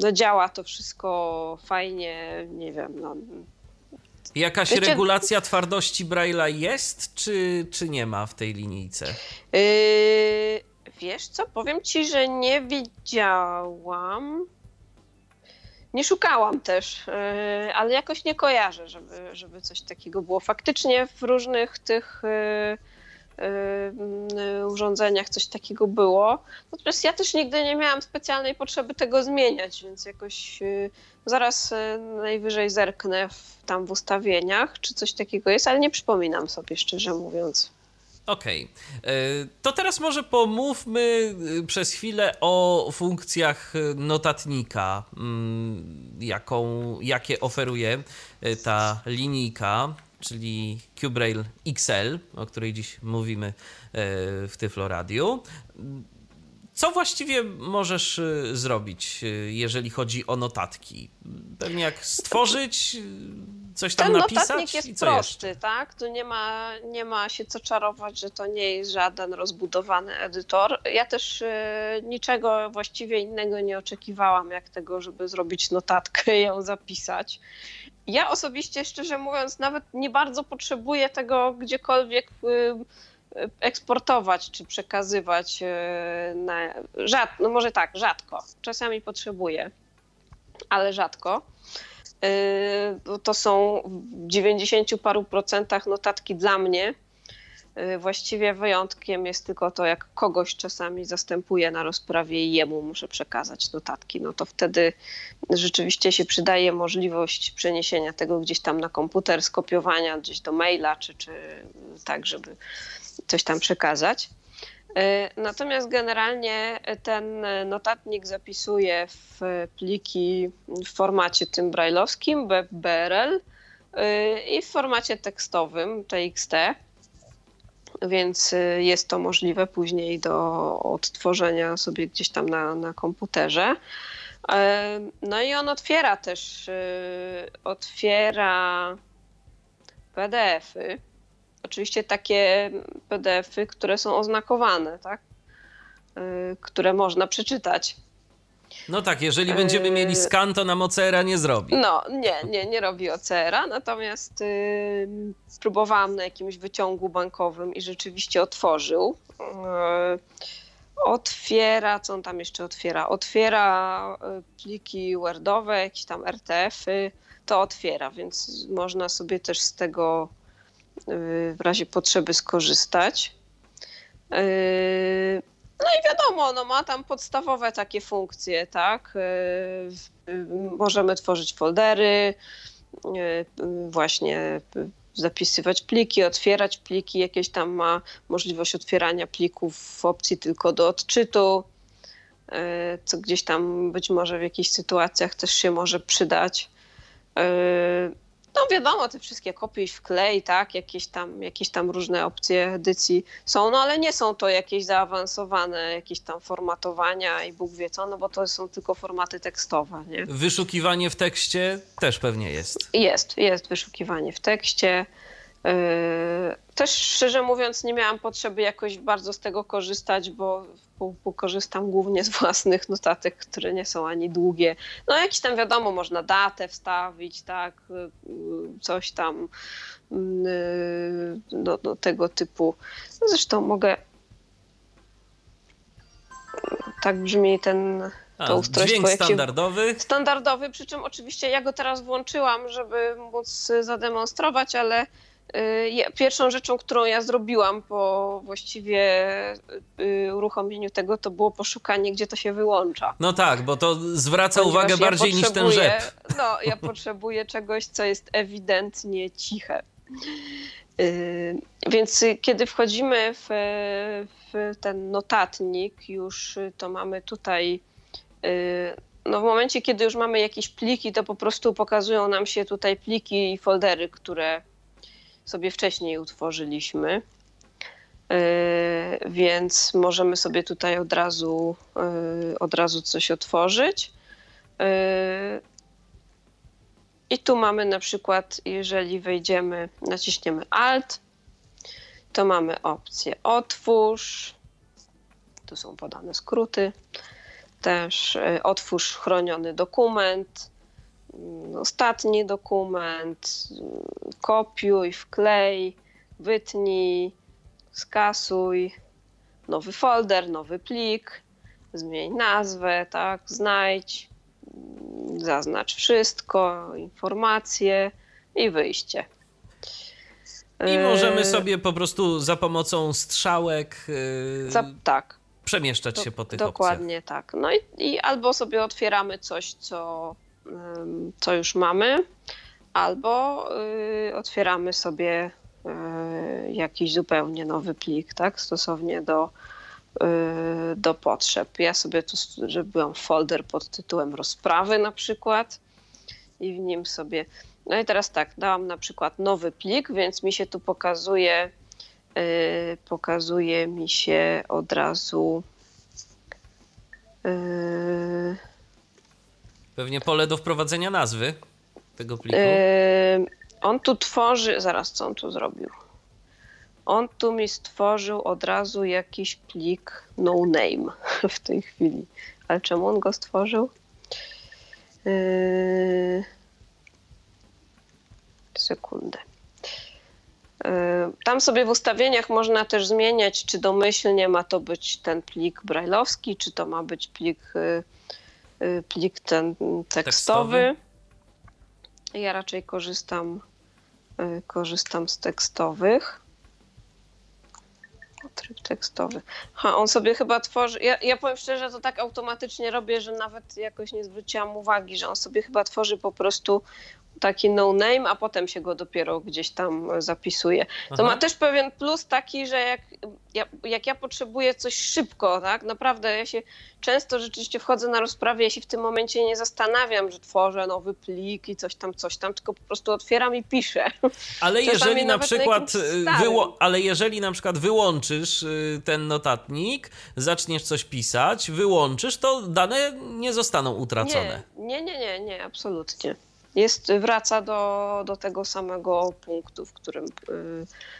S2: No działa to wszystko fajnie, nie wiem, no,
S1: Jakaś Wiecie, regulacja twardości Braille'a jest, czy, czy nie ma w tej linijce? Yy,
S2: wiesz co, powiem ci, że nie widziałam. Nie szukałam też, yy, ale jakoś nie kojarzę, żeby, żeby coś takiego było. Faktycznie w różnych tych yy, urządzeniach coś takiego było. Natomiast ja też nigdy nie miałam specjalnej potrzeby tego zmieniać, więc jakoś yy, Zaraz najwyżej zerknę w, tam w ustawieniach, czy coś takiego jest, ale nie przypominam sobie, szczerze mówiąc.
S1: Okej. Okay. E, to teraz może pomówmy przez chwilę o funkcjach notatnika, mm, jaką, jakie oferuje ta linijka, czyli QBraille XL, o której dziś mówimy w Tyflo Radio. Co właściwie możesz y, zrobić, y, jeżeli chodzi o notatki? Pewnie jak stworzyć, y, coś tam
S2: Ten
S1: napisać?
S2: notatnik jest prosty, jeszcze? tak? Tu nie ma, nie ma się co czarować, że to nie jest żaden rozbudowany edytor. Ja też niczego właściwie innego nie oczekiwałam, jak tego, żeby zrobić notatkę i ją zapisać. Ja osobiście, szczerze mówiąc, nawet nie bardzo potrzebuję tego gdziekolwiek eksportować czy przekazywać e, na no może tak, rzadko. Czasami potrzebuję, ale rzadko. E, to są w 90 paru procentach notatki dla mnie. E, właściwie wyjątkiem jest tylko to, jak kogoś czasami zastępuję na rozprawie i jemu muszę przekazać notatki. No to wtedy rzeczywiście się przydaje możliwość przeniesienia tego gdzieś tam na komputer, skopiowania gdzieś do maila, czy, czy tak, żeby coś tam przekazać. E, natomiast generalnie ten notatnik zapisuje w pliki w formacie tym brailleowskim, BRL e, i w formacie tekstowym TXT, więc e, jest to możliwe później do odtworzenia sobie gdzieś tam na, na komputerze. No i on otwiera też, otwiera PDF-y Oczywiście takie PDFy, które są oznakowane, tak? Y, które można przeczytać.
S1: No tak, jeżeli będziemy mieli skan, to nam OCR-a nie zrobi.
S2: No, nie, nie, nie robi OCR-a, natomiast próbowałam na jakimś wyciągu bankowym i rzeczywiście otworzył. Yy, otwiera, co on tam jeszcze otwiera? Otwiera pliki Wordowe, jakieś tam RTF-y, to otwiera, więc można sobie też z tego w razie potrzeby skorzystać. Yy, no i wiadomo, no ma tam podstawowe takie funkcje, tak? Yy, możemy tworzyć foldery, właśnie zapisywać pliki, otwierać pliki, jakieś tam ma możliwość otwierania plików w opcji tylko do odczytu, co gdzieś tam być może w jakichś sytuacjach też się może przydać. No wiadomo, te wszystkie kopiuj w klej, tak, jakieś tam, jakieś tam różne opcje edycji są, no ale nie są to jakieś zaawansowane, jakieś tam formatowania i Bóg wie co, no bo to są tylko formaty tekstowe, nie?
S1: Wyszukiwanie w tekście też pewnie jest.
S2: Jest, jest wyszukiwanie w tekście. Yy, też szczerze mówiąc, nie miałam potrzeby jakoś bardzo z tego korzystać, bo, korzystam głównie z własnych notatek, które nie są ani długie. No, jakieś tam wiadomo, można datę wstawić, tak, yy, coś tam yy, no, tego typu. No, zresztą mogę. Tak brzmi ten
S1: to ustrojstwo. Dźwięk standardowy?
S2: Standardowy, przy czym oczywiście ja go teraz włączyłam, żeby móc zademonstrować, ale pierwszą rzeczą, którą ja zrobiłam po właściwie y, uruchomieniu tego, to było poszukanie, gdzie to się wyłącza.
S1: No tak, bo to zwraca Ponieważ uwagę ja bardziej niż ten rzep.
S2: No, ja potrzebuję czegoś, co jest ewidentnie ciche. Y, więc kiedy wchodzimy w, w ten notatnik, już to mamy tutaj no w momencie, kiedy już mamy jakieś pliki, to po prostu pokazują nam się tutaj pliki i foldery, które sobie wcześniej utworzyliśmy. E, więc możemy sobie tutaj od razu, e, od razu coś otworzyć. E, I tu mamy na przykład, jeżeli wejdziemy, naciśniemy Alt, to mamy opcję Otwórz. Tu są podane skróty. Też otwórz chroniony dokument ostatni dokument, kopiuj, wklej, wytnij, skasuj, nowy folder, nowy plik, zmień nazwę, tak, znajdź, zaznacz wszystko, informacje i wyjście.
S1: I możemy sobie po prostu za pomocą strzałek
S2: yy, za, tak.
S1: przemieszczać Do, się po tych
S2: Dokładnie
S1: opcjach.
S2: tak. No i, i albo sobie otwieramy coś, co co już mamy, albo y, otwieramy sobie y, jakiś zupełnie nowy plik, tak, stosownie do, y, do potrzeb. Ja sobie tu zrobiłam folder pod tytułem rozprawy na przykład i w nim sobie. No i teraz tak, dałam na przykład nowy plik, więc mi się tu pokazuje, pokazuje mi się od razu.
S1: Pewnie pole do wprowadzenia nazwy tego pliku. Yy,
S2: on tu tworzy, zaraz co on tu zrobił. On tu mi stworzył od razu jakiś plik no name w tej chwili. Ale czemu on go stworzył? Yy, sekundę. Yy, tam sobie w ustawieniach można też zmieniać, czy domyślnie ma to być ten plik brajlowski, czy to ma być plik yy, plik ten tekstowy. tekstowy. Ja raczej korzystam, y, korzystam z tekstowych. Tryb tekstowy. Ha, on sobie chyba tworzy. Ja, ja powiem szczerze, to tak automatycznie robię, że nawet jakoś nie zwróciłam uwagi, że on sobie chyba tworzy po prostu taki no name, a potem się go dopiero gdzieś tam zapisuje. To Aha. ma też pewien plus taki, że jak ja, jak ja potrzebuję coś szybko, tak, naprawdę ja się często rzeczywiście wchodzę na rozprawę, się w tym momencie nie zastanawiam, że tworzę nowy plik i coś tam, coś tam, tylko po prostu otwieram i piszę.
S1: Ale jeżeli na przykład na wyło- ale jeżeli na przykład wyłączysz y, ten notatnik, zaczniesz coś pisać, wyłączysz, to dane nie zostaną utracone.
S2: Nie, nie, nie, nie, nie absolutnie jest, wraca do, do tego samego punktu, w którym,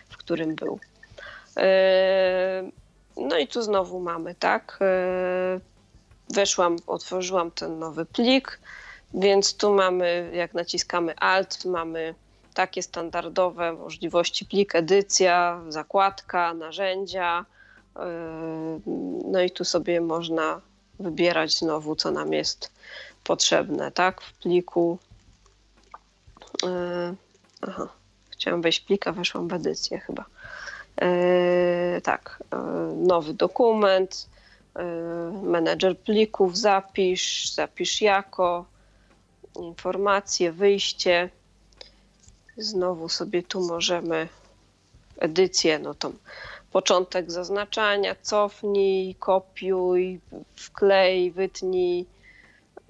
S2: w którym był. E, no i tu znowu mamy, tak? E, weszłam, otworzyłam ten nowy plik, więc tu mamy, jak naciskamy Alt, mamy takie standardowe możliwości plik, edycja, zakładka, narzędzia. No i tu sobie można wybierać znowu, co nam jest potrzebne, tak, w pliku. Yy, aha, chciałam wejść plika, weszłam w edycję chyba. Yy, tak, nowy dokument, menedżer plików, zapisz, zapisz jako, informacje, wyjście. Znowu sobie tu możemy edycję, no to początek zaznaczania, cofnij, kopiuj, wklej, wytnij,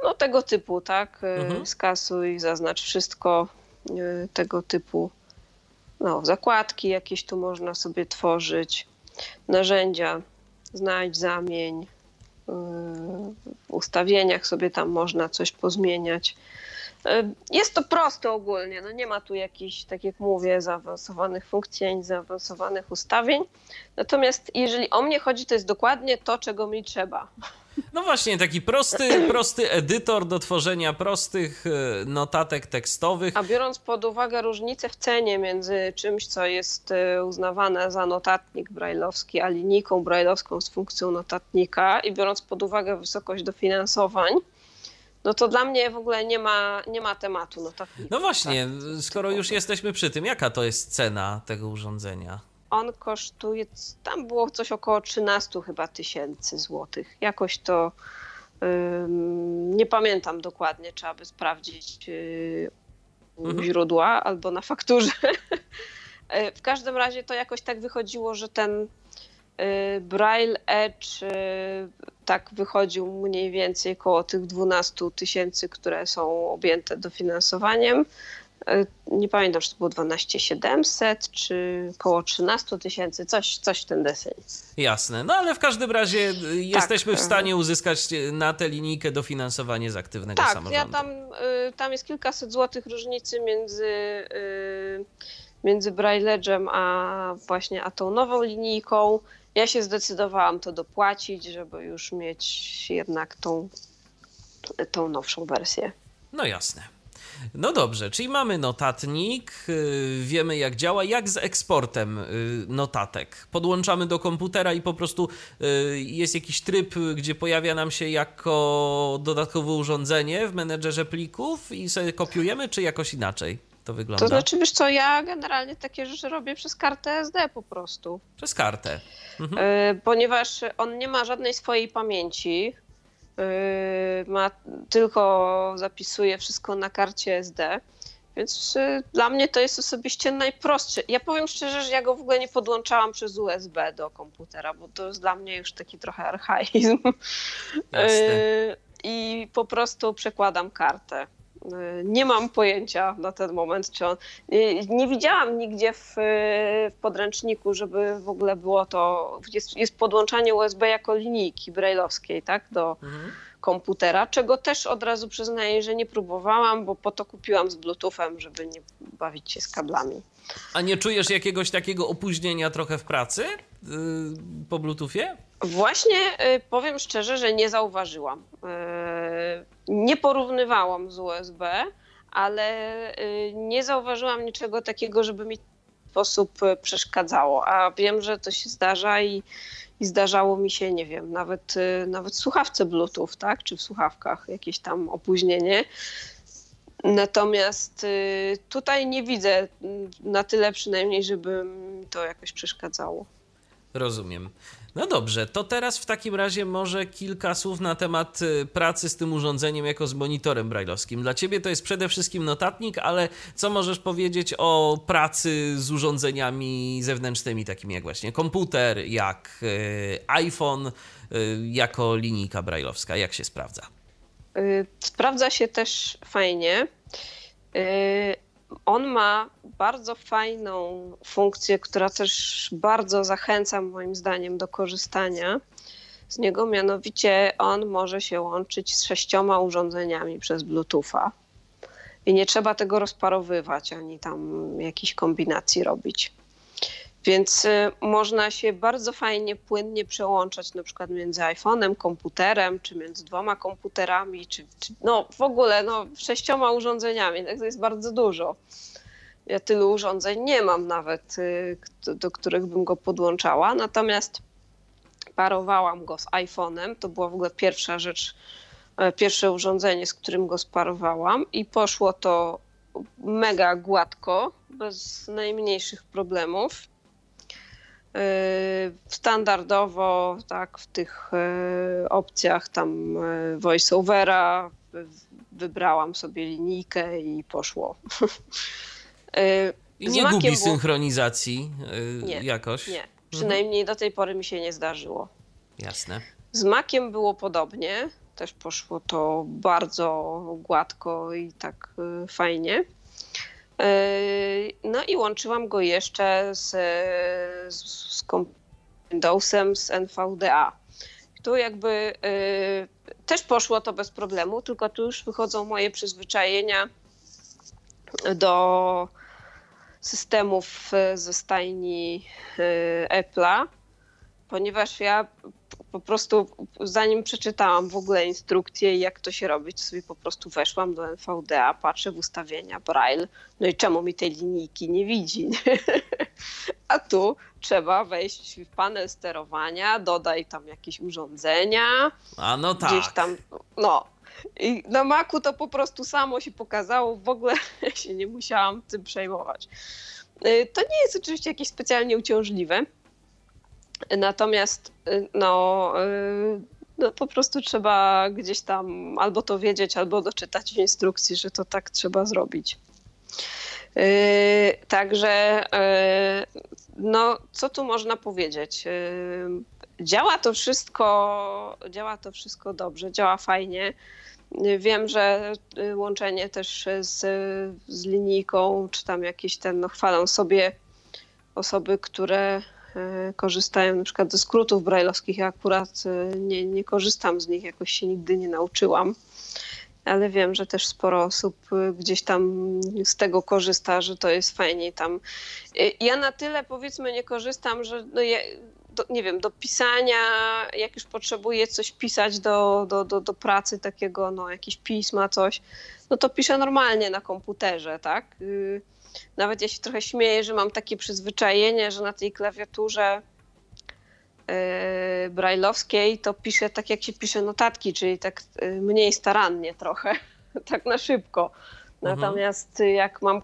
S2: no tego typu, tak? Mhm. Skasuj, zaznacz wszystko tego typu. No, zakładki jakieś tu można sobie tworzyć, narzędzia, znajdź, zamień, w ustawieniach sobie tam można coś pozmieniać. E, jest to proste ogólnie, no nie ma tu jakichś, tak jak mówię, zaawansowanych funkcji ani zaawansowanych ustawień. Natomiast jeżeli o mnie chodzi, to jest dokładnie to, czego mi trzeba.
S1: No właśnie, taki prosty, prosty edytor do tworzenia prostych e, notatek tekstowych.
S2: A biorąc pod uwagę różnicę w cenie między czymś, co jest e, uznawane za notatnik brajlowski, a linijką brajlowską z funkcją notatnika i biorąc pod uwagę wysokość dofinansowań, no to dla mnie w ogóle nie ma, nie ma tematu notatnika.
S1: No właśnie, skoro już jesteśmy przy tym, jaka to jest cena tego urządzenia?
S2: On kosztuje, tam było coś około 13 chyba tysięcy złotych. Jakoś to nie pamiętam dokładnie, trzeba by sprawdzić yy, mhm. źródła albo na fakturze. E, w każdym razie to jakoś tak wychodziło, że ten y, Braille Edge y, tak wychodził mniej więcej koło tych 12 tysięcy, które są objęte dofinansowaniem. E, nie pamiętam, czy to było 12700, czy około 13 tysięcy, coś, coś w ten deseń.
S1: Jasne, no ale w każdym razie tak. jesteśmy w stanie uzyskać na tę linijkę dofinansowanie z aktywnego
S2: tak,
S1: samorządu.
S2: Tak, ja tam, tam jest kilkaset złotych różnicy między, między Braille'em a właśnie a tą nową linijką. Ja się zdecydowałam to dopłacić, żeby już mieć jednak tą, tą nowszą wersję.
S1: No jasne. No dobrze, czyli mamy notatnik, y, wiemy jak działa. Jak z eksportem y, notatek? Podłączamy do komputera i po prostu y, jest jakiś tryb, gdzie pojawia nam się jako dodatkowe urządzenie w menedżerze plików i sobie kopiujemy, czy jakoś inaczej? To, wygląda?
S2: to znaczy, wiesz co, ja generalnie takie rzeczy robię przez kartę SD po prostu.
S1: Przez kartę.
S2: Mhm. Ponieważ on nie ma żadnej swojej pamięci, ma, tylko zapisuje wszystko na karcie SD. Więc yy, dla mnie to jest osobiście najprostsze. Ja powiem szczerze, że ja go w ogóle nie podłączałam przez USB do komputera, bo to jest dla mnie już taki trochę archaizm. Jasne. Yy, I po prostu przekładam kartę. Y, nie mam pojęcia na ten moment, czy on. Y, nie widziałam nigdzie w, w podręczniku, żeby w ogóle było to. Jest, jest podłączanie USB jako linijki brailleowskiej, tak, do mhm. Komputera, czego też od razu przyznaję, że nie próbowałam, bo po to kupiłam z Bluetoothem, żeby nie bawić się z kablami.
S1: A nie czujesz jakiegoś takiego opóźnienia trochę w pracy yy, po Bluetoothie?
S2: Właśnie powiem szczerze, że nie zauważyłam. Nie porównywałam z USB, ale nie zauważyłam niczego takiego, żeby mi w sposób przeszkadzało. A wiem, że to się zdarza i, i zdarzało mi się, nie wiem, nawet, nawet w słuchawce Bluetooth, tak? Czy w słuchawkach jakieś tam opóźnienie. Natomiast tutaj nie widzę na tyle przynajmniej, żeby mi to jakoś przeszkadzało.
S1: Rozumiem. No dobrze, to teraz w takim razie może kilka słów na temat y, pracy z tym urządzeniem jako z monitorem brajlowskim. Dla ciebie to jest przede wszystkim notatnik, ale co możesz powiedzieć o pracy z urządzeniami zewnętrznymi, takimi jak właśnie komputer, jak y, iPhone, y, jako linijka brajlowska? Jak się sprawdza?
S2: Sprawdza się też fajnie on ma bardzo fajną funkcję, która też bardzo zachęca moim zdaniem do korzystania z niego, mianowicie on może się łączyć z sześcioma urządzeniami przez Bluetootha. I nie trzeba tego rozparowywać ani tam jakichś kombinacji robić. Więc y, można się bardzo fajnie, płynnie przełączać na przykład między iPhone'em, komputerem, czy między dwoma komputerami, czy, czy no w ogóle no, sześcioma urządzeniami. Tak to jest bardzo dużo. Ja tylu urządzeń nie mam nawet, y, do których bym go podłączała. Natomiast parowałam go z iPhone'em. To była w ogóle pierwsza rzecz, e, pierwsze urządzenie, z którym go sparowałam i poszło to mega gładko, bez najmniejszych problemów. E, standardowo, tak, w tych e, opcjach tam voiceovera wybrałam sobie linijkę i poszło.
S1: I nie gubi synchronizacji nie, jakoś?
S2: Nie, przynajmniej do tej pory mi się nie zdarzyło.
S1: Jasne.
S2: Z Makiem było podobnie, też poszło to bardzo gładko i tak y, fajnie. Y, no i łączyłam go jeszcze z, z, z Windowsem, z NVDA. Tu jakby y, też poszło to bez problemu, tylko tu już wychodzą moje przyzwyczajenia do systemów ze stajni Apple'a, ponieważ ja po prostu zanim przeczytałam w ogóle instrukcję jak to się robi, to sobie po prostu weszłam do NVDA, patrzę w ustawienia Braille, no i czemu mi tej linijki nie widzi? A tu trzeba wejść w panel sterowania, dodaj tam jakieś urządzenia.
S1: A no tak. Gdzieś
S2: tam, no. I na Macu to po prostu samo się pokazało, w ogóle się nie musiałam tym przejmować. Y, to nie jest oczywiście jakieś specjalnie uciążliwe, Natomiast y, no, y, no, po prostu trzeba gdzieś tam albo to wiedzieć, albo doczytać w instrukcji, że to tak trzeba zrobić. Y, także no, co tu można powiedzieć? Działa to wszystko, działa to wszystko dobrze, działa fajnie. Wiem, że łączenie też z, z linijką, czy tam jakieś ten, no chwalą sobie osoby, które korzystają na przykład ze skrótów brajlowskich. Ja akurat e, nie, nie korzystam z nich, jakoś się nigdy nie nauczyłam ale wiem, że też sporo osób e, gdzieś tam z tego korzysta, że to jest fajniej tam. Ja na tyle powiedzmy nie korzystam, że no ja, do, nie wiem, do pisania, jak już potrzebuję coś pisać do, do, do, do pracy takiego, no jakieś pisma, coś, no to piszę normalnie na komputerze, tak? Nawet ja się trochę śmieję, że mam takie przyzwyczajenie, że na tej klawiaturze yy, brajlowskiej to piszę tak, jak się pisze notatki, czyli tak yy, mniej starannie trochę, tak na szybko. Mhm. Natomiast jak mam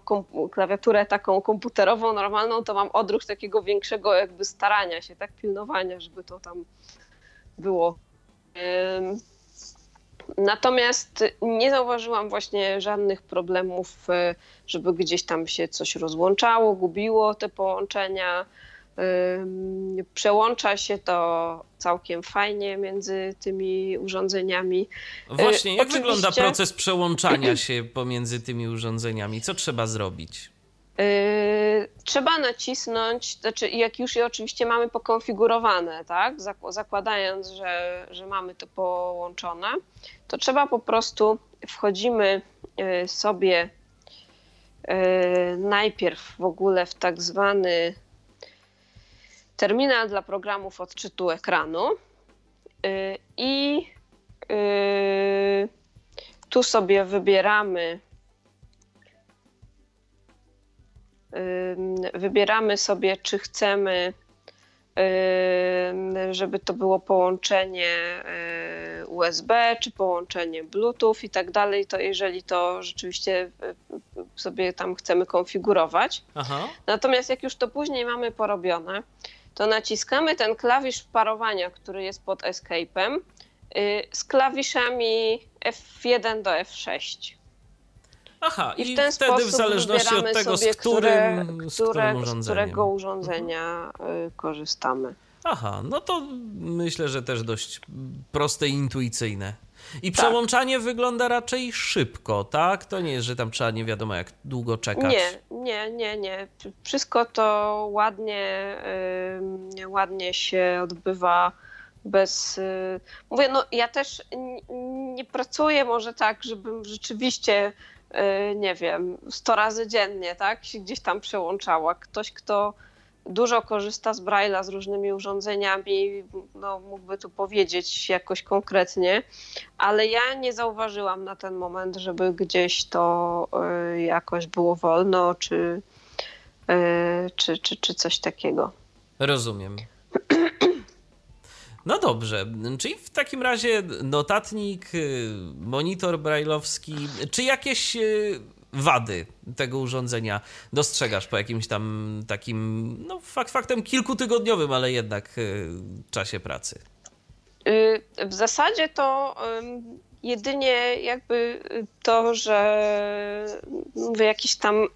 S2: klawiaturę taką komputerową, normalną, to mam odruch takiego większego jakby starania się, tak pilnowania, żeby to tam było. Yy, Natomiast nie zauważyłam właśnie żadnych problemów, e, żeby gdzieś tam się coś rozłączało, gubiło te połączenia. Przełącza się to całkiem fajnie między tymi urządzeniami.
S1: E, właśnie, jak Oczywiście... wygląda proces przełączania się pomiędzy tymi urządzeniami? Co trzeba zrobić?
S2: Yy, trzeba nacisnąć, znaczy jak już je oczywiście mamy pokonfigurowane, tak, zakładając, że, że mamy to połączone, to trzeba po prostu, wchodzimy yy, sobie yy, najpierw w ogóle w tak zwany terminal dla programów odczytu ekranu i tu sobie wybieramy wybieramy sobie, czy chcemy, żeby to było połączenie y, USB, czy połączenie Bluetooth i tak dalej, to jeżeli to rzeczywiście y, sobie tam chcemy konfigurować. Aha. Natomiast jak już to później mamy porobione, to naciskamy ten klawisz parowania, który jest pod Escape'em, y, z klawiszami F1 do F6.
S1: Aha, i, i wtedy w zależności od tego, z którym, które, z którym
S2: z którego urządzenia mhm. korzystamy.
S1: Aha, no to myślę, że też dość proste i intuicyjne. I tak. przełączanie wygląda raczej szybko, tak? To nie jest, że tam trzeba nie wiadomo jak długo czekać.
S2: Nie, nie, nie, nie. Wszystko to ładnie, yy, ładnie się odbywa bez. Yy, mówię, no ja też nie pracuję może tak, żebym rzeczywiście Y, nie wiem, 100 razy dziennie, tak, się gdzieś tam przełączała. Ktoś, kto dużo korzysta z Braille'a z różnymi urządzeniami, no, mógłby tu powiedzieć jakoś konkretnie, ale ja nie zauważyłam na ten moment, żeby gdzieś to y, jakoś było wolno, czy, y, czy, czy, czy coś takiego.
S1: Rozumiem. No dobrze, czyli w takim razie notatnik, y, monitor brajlowski, czy jakieś y, wady tego urządzenia dostrzegasz po jakimś tam takim, no fakt, faktem kilkutygodniowym, ale jednak y, czasie pracy?
S2: W zasadzie to jedynie jakby to, że jakieś tam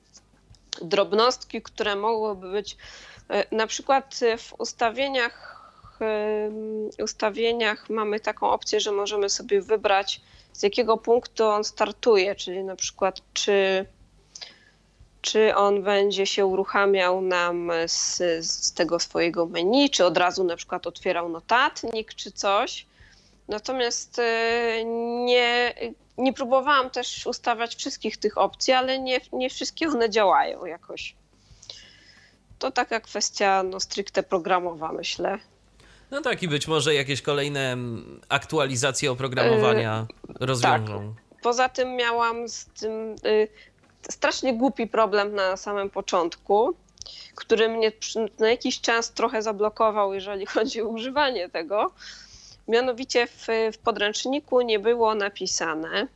S2: drobnostki, które mogłyby być na przykład w ustawieniach ustawieniach mamy taką opcję, że możemy sobie wybrać z jakiego punktu on startuje, czyli na przykład czy, czy on będzie się uruchamiał nam z, z tego swojego menu, czy od razu na przykład otwierał notatnik, czy coś. Natomiast e, nie, nie próbowałam też ustawiać wszystkich tych opcji, ale nie, nie wszystkie one działają jakoś. To taka kwestia no, stricte programowa, myślę.
S1: No tak, i być może jakieś kolejne mm, aktualizacje oprogramowania yy, rozwiążą.
S2: Tak. Poza tym miałam z tym yy, strasznie głupi problem na samym początku, który mnie na jakiś czas trochę zablokował, jeżeli chodzi o używanie tego. Mianowicie w, w podręczniku nie było napisane,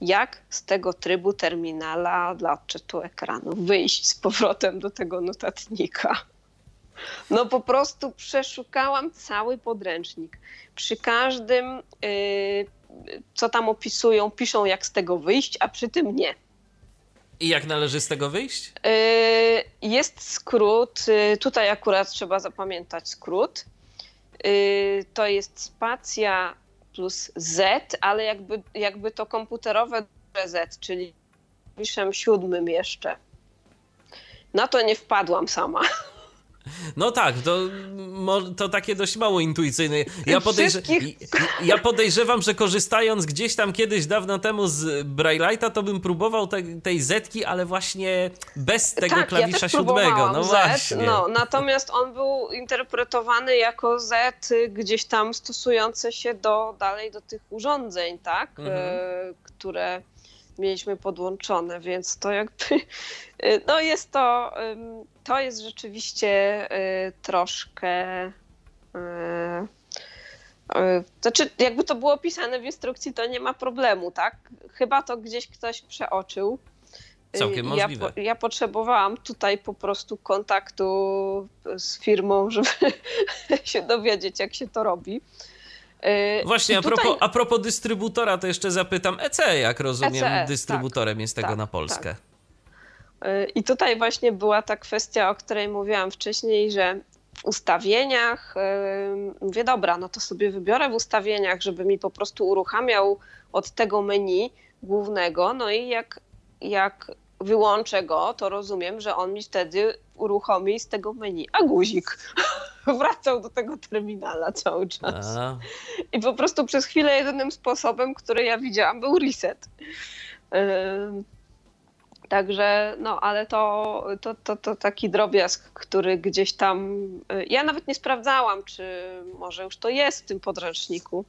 S2: jak z tego trybu terminala dla odczytu ekranu wyjść z powrotem do tego notatnika. No po prostu przeszukałam cały podręcznik. Przy każdym, yy, co tam opisują, piszą jak z tego wyjść, a przy tym nie.
S1: I jak należy z tego wyjść?
S2: Yy, jest skrót, yy, tutaj akurat trzeba zapamiętać skrót. To jest spacja plus Z, ale jakby, jakby to komputerowe Z, czyli piszem siódmym jeszcze. Na to nie wpadłam sama.
S1: No tak, to, to takie dość mało intuicyjne. Ja, podejrze ja podejrzewam, że korzystając gdzieś tam kiedyś dawno temu z Braille'a, to bym próbował te, tej zetki, ale właśnie bez tego
S2: tak,
S1: klawisza
S2: ja
S1: siódmego. No
S2: Z,
S1: właśnie.
S2: No, natomiast on był interpretowany jako Z gdzieś tam stosujące się do dalej do tych urządzeń, tak? Mhm. E, które mieliśmy podłączone, więc to jakby no jest to to jest rzeczywiście y, troszkę. Y, y, znaczy, jakby to było opisane w instrukcji, to nie ma problemu, tak? Chyba to gdzieś ktoś przeoczył.
S1: Całkiem możliwe.
S2: Ja potrzebowałam tutaj po prostu kontaktu z firmą, żeby się dowiedzieć, jak się to robi.
S1: Właśnie, a, propos, a propos dystrybutora, to jeszcze zapytam. ECE, jak rozumiem, ECE, dystrybutorem tak, jest tego tak, na Polskę. Tak.
S2: I tutaj właśnie była ta kwestia, o której mówiłam wcześniej, że w ustawieniach mówię, dobra, no to sobie wybiorę w ustawieniach, żeby mi po prostu uruchamiał od tego menu głównego, no i jak, jak wyłączę go, to rozumiem, że on mi wtedy uruchomi z tego menu, a guzik wracał do tego terminala cały czas. A. I po prostu przez chwilę jedynym sposobem, który ja widziałam, był reset. Także, no, ale to, to, to, to taki drobiazg, który gdzieś tam. Y, ja nawet nie sprawdzałam, czy może już to jest w tym podręczniku.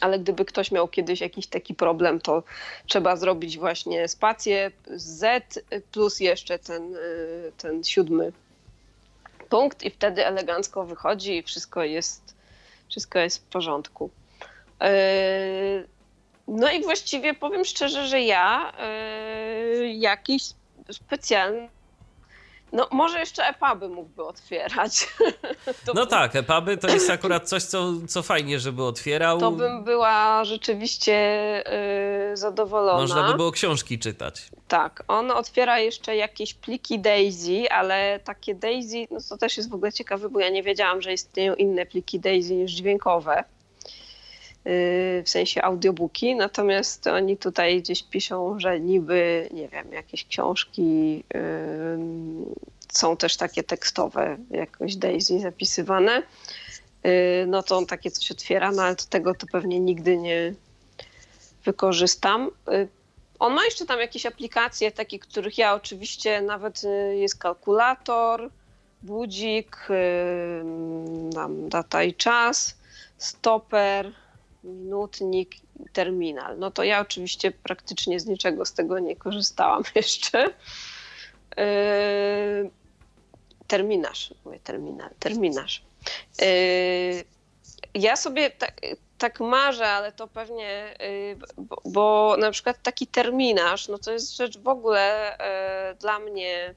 S2: Ale gdyby ktoś miał kiedyś jakiś taki problem, to trzeba zrobić właśnie spację Z plus jeszcze ten, y, ten siódmy punkt, i wtedy elegancko wychodzi i wszystko jest, wszystko jest w porządku. Y, no i właściwie powiem szczerze, że ja yy, jakiś specjalny no, może jeszcze EPUBy mógłby otwierać.
S1: no tak, EPUBy to jest akurat coś, co, co fajnie, żeby otwierał.
S2: To bym była rzeczywiście yy, zadowolona.
S1: Można by było książki czytać.
S2: Tak, on otwiera jeszcze jakieś pliki Daisy, ale takie Daisy, no to też jest w ogóle ciekawe, bo ja nie wiedziałam, że istnieją inne pliki Daisy niż dźwiękowe. Y, w sensie audiobooki, natomiast oni tutaj gdzieś piszą, że niby, nie wiem, jakieś książki y, są też takie tekstowe, jakoś Daisy zapisywane. Y, no to on takie coś otwiera, no ale tego to pewnie nigdy nie wykorzystam. On ma jeszcze tam jakieś aplikacje, takie, których ja oczywiście nawet jest kalkulator, budzik, tam data i czas, stoper, minutnik, terminal. No to ja oczywiście praktycznie z niczego z tego nie korzystałam jeszcze. Terminarz, mówię terminal, terminarz. Ja sobie tak, tak marzę, ale to pewnie, bo, bo, na przykład taki terminarz, no to jest rzecz w ogóle dla mnie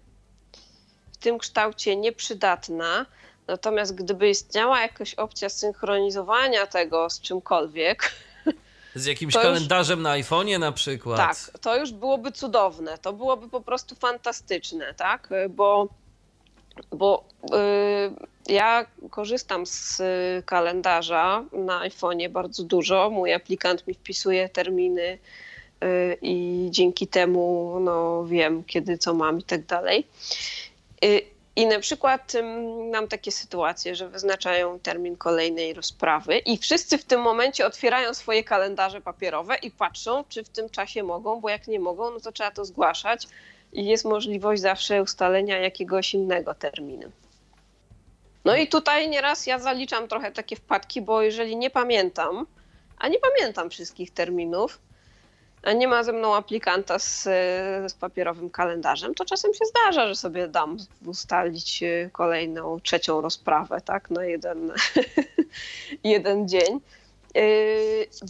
S2: tym kształcie nieprzydatna. Natomiast gdyby istniała jakaś opcja synchronizowania tego z czymkolwiek.
S1: Z jakimś kalendarzem już, na iPhone'ie na przykład.
S2: Tak, to już byłoby cudowne. To byłoby po prostu fantastyczne, tak? Bo, bo yy, ja korzystam z kalendarza na iPhone'ie bardzo dużo. Mój aplikant mi wpisuje terminy yy, i dzięki temu no, wiem, kiedy co mam i tak dalej. Y, I na przykład mam takie sytuacje, że wyznaczają termin kolejnej rozprawy i wszyscy w tym momencie otwierają swoje kalendarze papierowe i patrzą, czy w tym czasie mogą, bo jak nie mogą, no to trzeba to zgłaszać i jest możliwość zawsze ustalenia jakiegoś innego terminu. No i tutaj nieraz ja zaliczam trochę takie wpadki, bo jeżeli nie pamiętam, a nie pamiętam wszystkich terminów, nie ma ze mną aplikanta z, z papierowym kalendarzem, to czasem się zdarza, że sobie dam ustalić e, kolejną, trzecią rozprawę, tak, na jeden, jeden dzień. E,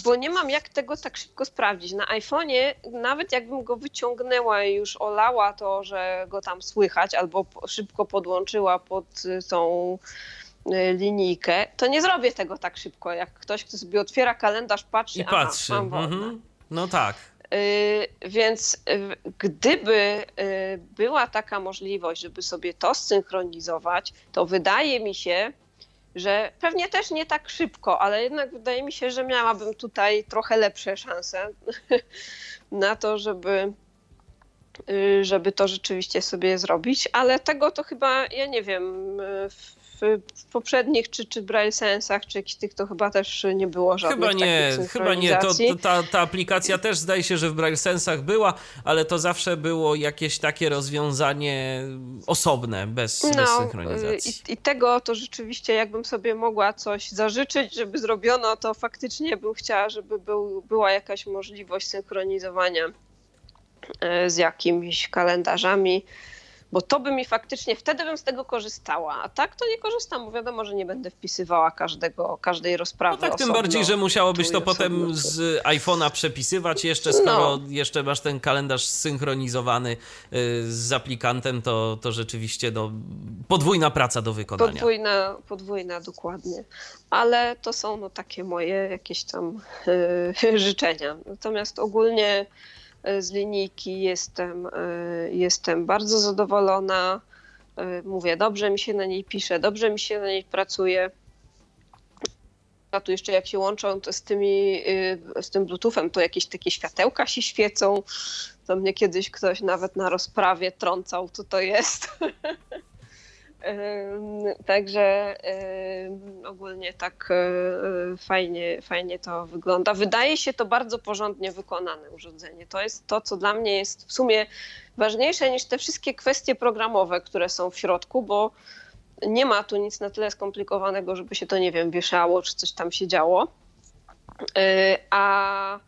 S2: bo nie mam jak tego tak szybko sprawdzić. Na iPhone'ie, nawet jakbym go wyciągnęła i już olała to, że go tam słychać, albo szybko podłączyła pod tą e, linijkę, to nie zrobię tego tak szybko, jak ktoś, kto sobie otwiera kalendarz, patrzy,
S1: i patrzy. Aha, mam wolne. Mhm. No tak.
S2: Y, więc y, gdyby y, była taka możliwość, żeby sobie to zsynchronizować, to wydaje mi się, że pewnie też nie tak szybko, ale jednak wydaje mi się, że miałabym tutaj trochę lepsze szanse na to, żeby, żeby to rzeczywiście sobie zrobić, ale tego to chyba, ja nie wiem, w poprzednich czy, czy Braille Sensach, czy jakichś tych, to chyba też nie było żadnych
S1: Chyba nie, chyba nie. To, to, ta, ta aplikacja też zdaje się, że w Braille Sensach była, ale to zawsze było jakieś takie rozwiązanie osobne, bez, no, bez synchronizacji.
S2: I, I tego to rzeczywiście, jakbym sobie mogła coś zażyczyć, żeby zrobiono, to faktycznie bym chciała, żeby był, była jakaś możliwość synchronizowania e, z jakimiś kalendarzami bo to by mi faktycznie, wtedy bym z tego korzystała, a tak to nie korzystam, bo wiadomo, że nie będę wpisywała każdego, każdej rozprawy
S1: No tak, tym bardziej, że musiałobyś to potem z iPhone'a przepisywać jeszcze, skoro no. jeszcze masz ten kalendarz zsynchronizowany y, z aplikantem, to, to rzeczywiście no, podwójna praca do wykonania.
S2: Podwójna, podwójna, dokładnie. Ale to są no, takie moje jakieś tam yy, życzenia. Natomiast ogólnie z linijki jestem, e, jestem bardzo zadowolona. E, mówię, dobrze mi się na niej pisze, dobrze mi się na niej pracuje. A tu jeszcze jak się łączą z, tymi, e, z tym Bluetoothem, to jakieś takie światełka się świecą. To mnie kiedyś ktoś nawet na rozprawie trącał, co to jest. Także ogólnie tak e, fajnie, fajnie to wygląda. Wydaje się to bardzo porządnie wykonane urządzenie. To jest to, co dla mnie jest w sumie ważniejsze niż te wszystkie kwestie programowe, które są w środku, bo nie ma tu nic na tyle skomplikowanego, żeby się to, nie wiem, wieszało czy coś tam się działo. E, a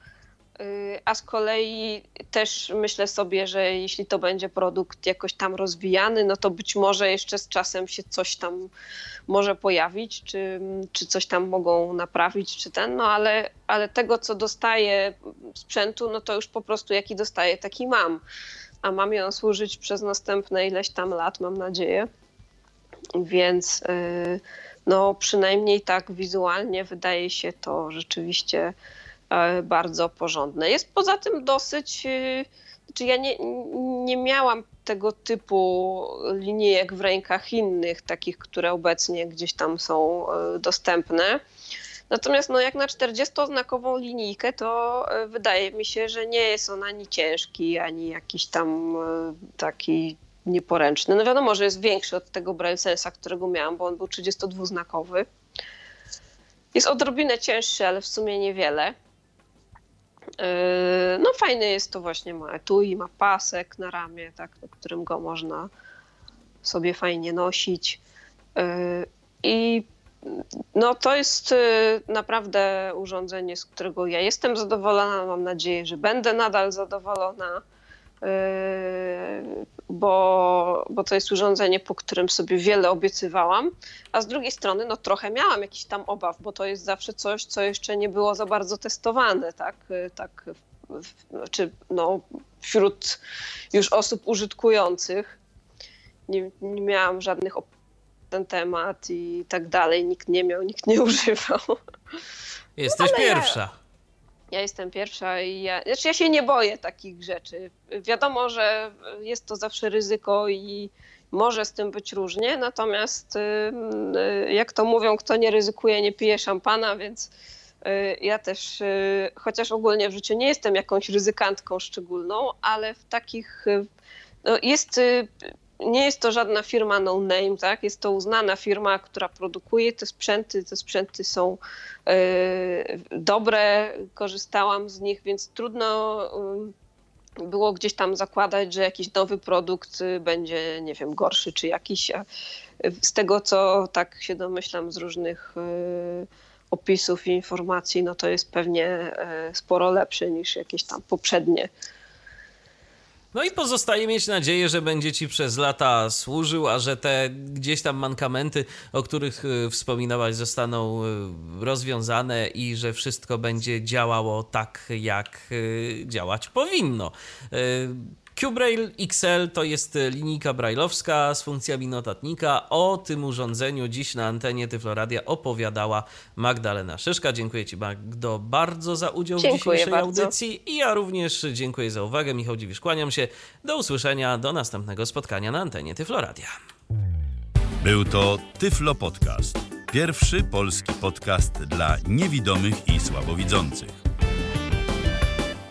S2: a z kolei też myślę sobie, że jeśli to będzie produkt jakoś tam rozwijany, no to być może jeszcze z czasem się coś tam może pojawić, czy, czy coś tam mogą naprawić, czy ten, no ale, ale tego, co dostaję sprzętu, no to już po prostu jaki dostaję, taki mam. A mam ją służyć przez następne ileś tam lat, mam nadzieję. Więc y, no przynajmniej tak wizualnie wydaje się to rzeczywiście bardzo porządne. Jest poza tym dosyć, e, znaczy ja nie, nie miałam tego typu linijek w rękach innych, takich, które obecnie gdzieś tam są e, dostępne. Natomiast no, jak na 40-znakową linijkę, to wydaje mi się, że nie jest on ani ciężki, ani jakiś tam taki nieporęczny. No wiadomo, że jest większy od tego Braille Sensa, którego miałam, bo on był 32-znakowy. Jest odrobinę cięższy, ale w sumie niewiele. No fajne jest to właśnie, ma etui, ma pasek na ramię, tak, którym go można sobie fajnie nosić. I no to jest naprawdę urządzenie, z którego ja jestem zadowolona. Mam nadzieję, że będę nadal zadowolona. Yy, bo, bo to jest urządzenie, po którym sobie wiele obiecywałam, a z drugiej strony no trochę miałam jakiś tam obaw, bo to jest zawsze coś, co jeszcze nie było za bardzo testowane, tak, yy, tak czy no, wśród już osób użytkujących. Nie, nie miałam żadnych op- ten temat i tak dalej, nikt nie miał, nikt nie używał.
S1: Jesteś no, pierwsza. Ja,
S2: ja jestem pierwsza i ja, znaczy ja się nie boję takich rzeczy. Wiadomo, że jest to zawsze ryzyko i może z tym być różnie, natomiast y, y, jak to mówią, kto nie ryzykuje, nie pije szampana, więc y, ja też, chociaż ogólnie w życiu nie jestem jakąś ryzykantką szczególną, ale w takich no jest nie jest to żadna firma no name, tak? Jest to uznana firma, która produkuje te sprzęty. Te sprzęty są yy, dobre, korzystałam z nich, więc trudno yy, było gdzieś tam zakładać, że jakiś nowy produkt będzie, nie wiem, gorszy czy jakiś. Z tego, co tak się domyślam z różnych opisów i informacji, no to jest pewnie sporo lepszy niż jakieś tam poprzednie
S1: no i pozostaje mieć nadzieję, że będzie ci przez lata służył, a że te gdzieś tam mankamenty, o których y, wspominałaś, zostaną y, rozwiązane i że wszystko będzie działało tak, jak y, działać powinno. QBraille XL to jest linijka brailleowska z funkcjami notatnika. O tym urządzeniu dziś na antenie Tyfloradia opowiadała Magdalena Szyszka. Dziękuję Ci Magdo bardzo za udział dziękuję w dzisiejszej bardzo. audycji i ja również dziękuję za uwagę. Michał Dziwisz, kłaniam się. Do usłyszenia, do następnego spotkania na antenie Tyfloradia.
S3: Był to Tyflo Podcast. Pierwszy polski podcast dla niewidomych i słabowidzących.